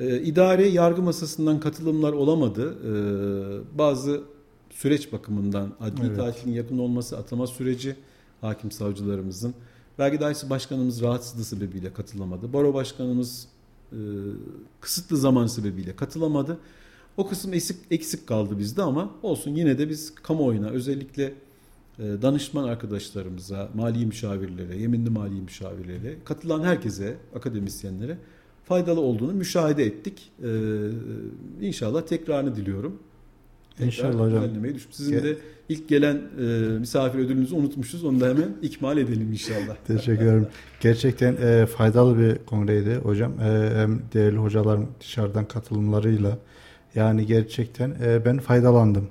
Ee, idare yargı masasından katılımlar olamadı. Ee, bazı süreç bakımından adli Evet. tatilin yakın olması, atama süreci hakim savcılarımızın. Vergi dairesi başkanımız rahatsızlığı sebebiyle katılamadı. Baro başkanımız e, kısıtlı zaman sebebiyle katılamadı. O kısım eksik, eksik kaldı bizde ama olsun yine de biz kamuoyuna özellikle e, danışman arkadaşlarımıza, mali müşavirlere, yeminli mali müşavirlere, katılan herkese, akademisyenlere faydalı olduğunu müşahede ettik. Ee, inşallah tekrarını diliyorum. İnşallah hocam. düzenlemeyi düş- Sizin Ge- de ilk gelen e, misafir ödülünüzü unutmuşuz. Onu da hemen ikmal edelim inşallah. Teşekkür ederim. Gerçekten e, faydalı bir kongreydi hocam. E, hem değerli hocaların dışarıdan katılımlarıyla yani gerçekten e, ben faydalandım.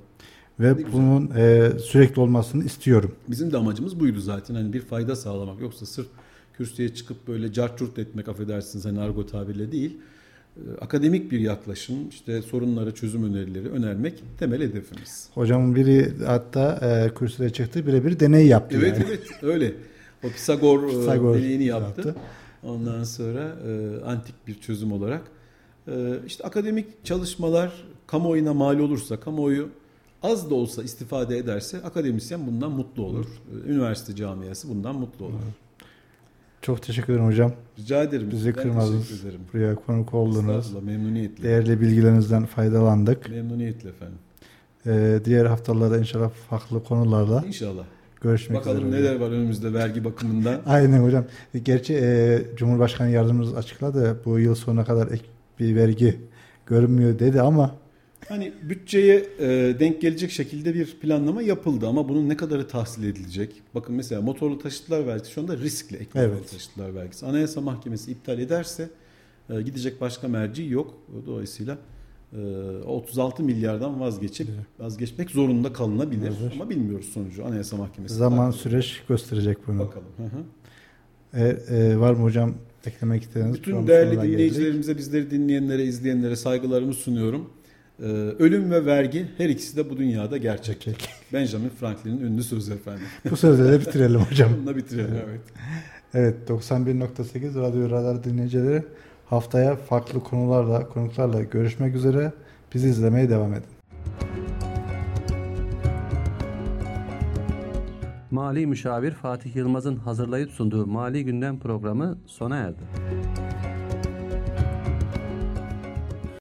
Ve güzel. bunun e, sürekli olmasını istiyorum. Bizim de amacımız buydu zaten. Hani bir fayda sağlamak. Yoksa sırf kürsüye çıkıp böyle carçurt etmek affedersiniz hani argo tabirle değil. Ee, Akademik bir yaklaşım, işte sorunlara çözüm önerileri önermek temel hedefimiz. Hocamın biri hatta e, kürsüye çıktı birebir deney yaptı. Evet yani. evet öyle. O Pisagor, e, Pisagor deneyini yaptı. yaptı. Ondan sonra e, antik bir çözüm olarak. E, işte akademik çalışmalar kamuoyuna mal olursa, kamuoyu az da olsa istifade ederse akademisyen bundan mutlu olur. Üniversite camiası bundan mutlu olur. Çok teşekkür ederim hocam. Rica ederim. Bizi kırmadınız. Buraya konuk oldunuz. Memnuniyetle. Değerli bilgilerinizden faydalandık. Memnuniyetle efendim. E, diğer haftalarda inşallah farklı konularla İnşallah. görüşmek Bakalım üzere. neler var önümüzde vergi bakımından. Aynen hocam. Gerçi e, Cumhurbaşkanı yardımcımız açıkladı bu yıl sonuna kadar ek bir vergi görünmüyor dedi ama Hani bütçeye e, denk gelecek şekilde bir planlama yapıldı ama bunun ne kadarı tahsil edilecek? Bakın mesela motorlu taşıtlar vergisi şu anda riskli ek motorlu Evet. taşıtlar vergisi. Anayasa Mahkemesi iptal ederse e, gidecek başka merci yok. Dolayısıyla e, 36 milyardan vazgeçip vazgeçmek zorunda kalınabilir. Olabilir. Ama bilmiyoruz sonucu. Anayasa Mahkemesi. Zaman süreç gösterecek bunu. Bakalım. Hı hı. E, e, var mı hocam eklemek istediğiniz? Bütün değerli sonuna geldik. dinleyicilerimize, bizleri dinleyenlere, izleyenlere saygılarımı sunuyorum. Ee, ölüm ve vergi her ikisi de bu dünyada gerçek. Gerçek. Benjamin Franklin'in ünlü sözü efendim. Bu sözle de bitirelim hocam. Bununla bitirelim evet. Evet 91.8 Radyo Radar dinleyicileri haftaya farklı konularla, konuklarla görüşmek üzere. Bizi izlemeye devam edin. Mali Müşavir Fatih Yılmaz'ın hazırlayıp sunduğu Mali Gündem programı sona erdi.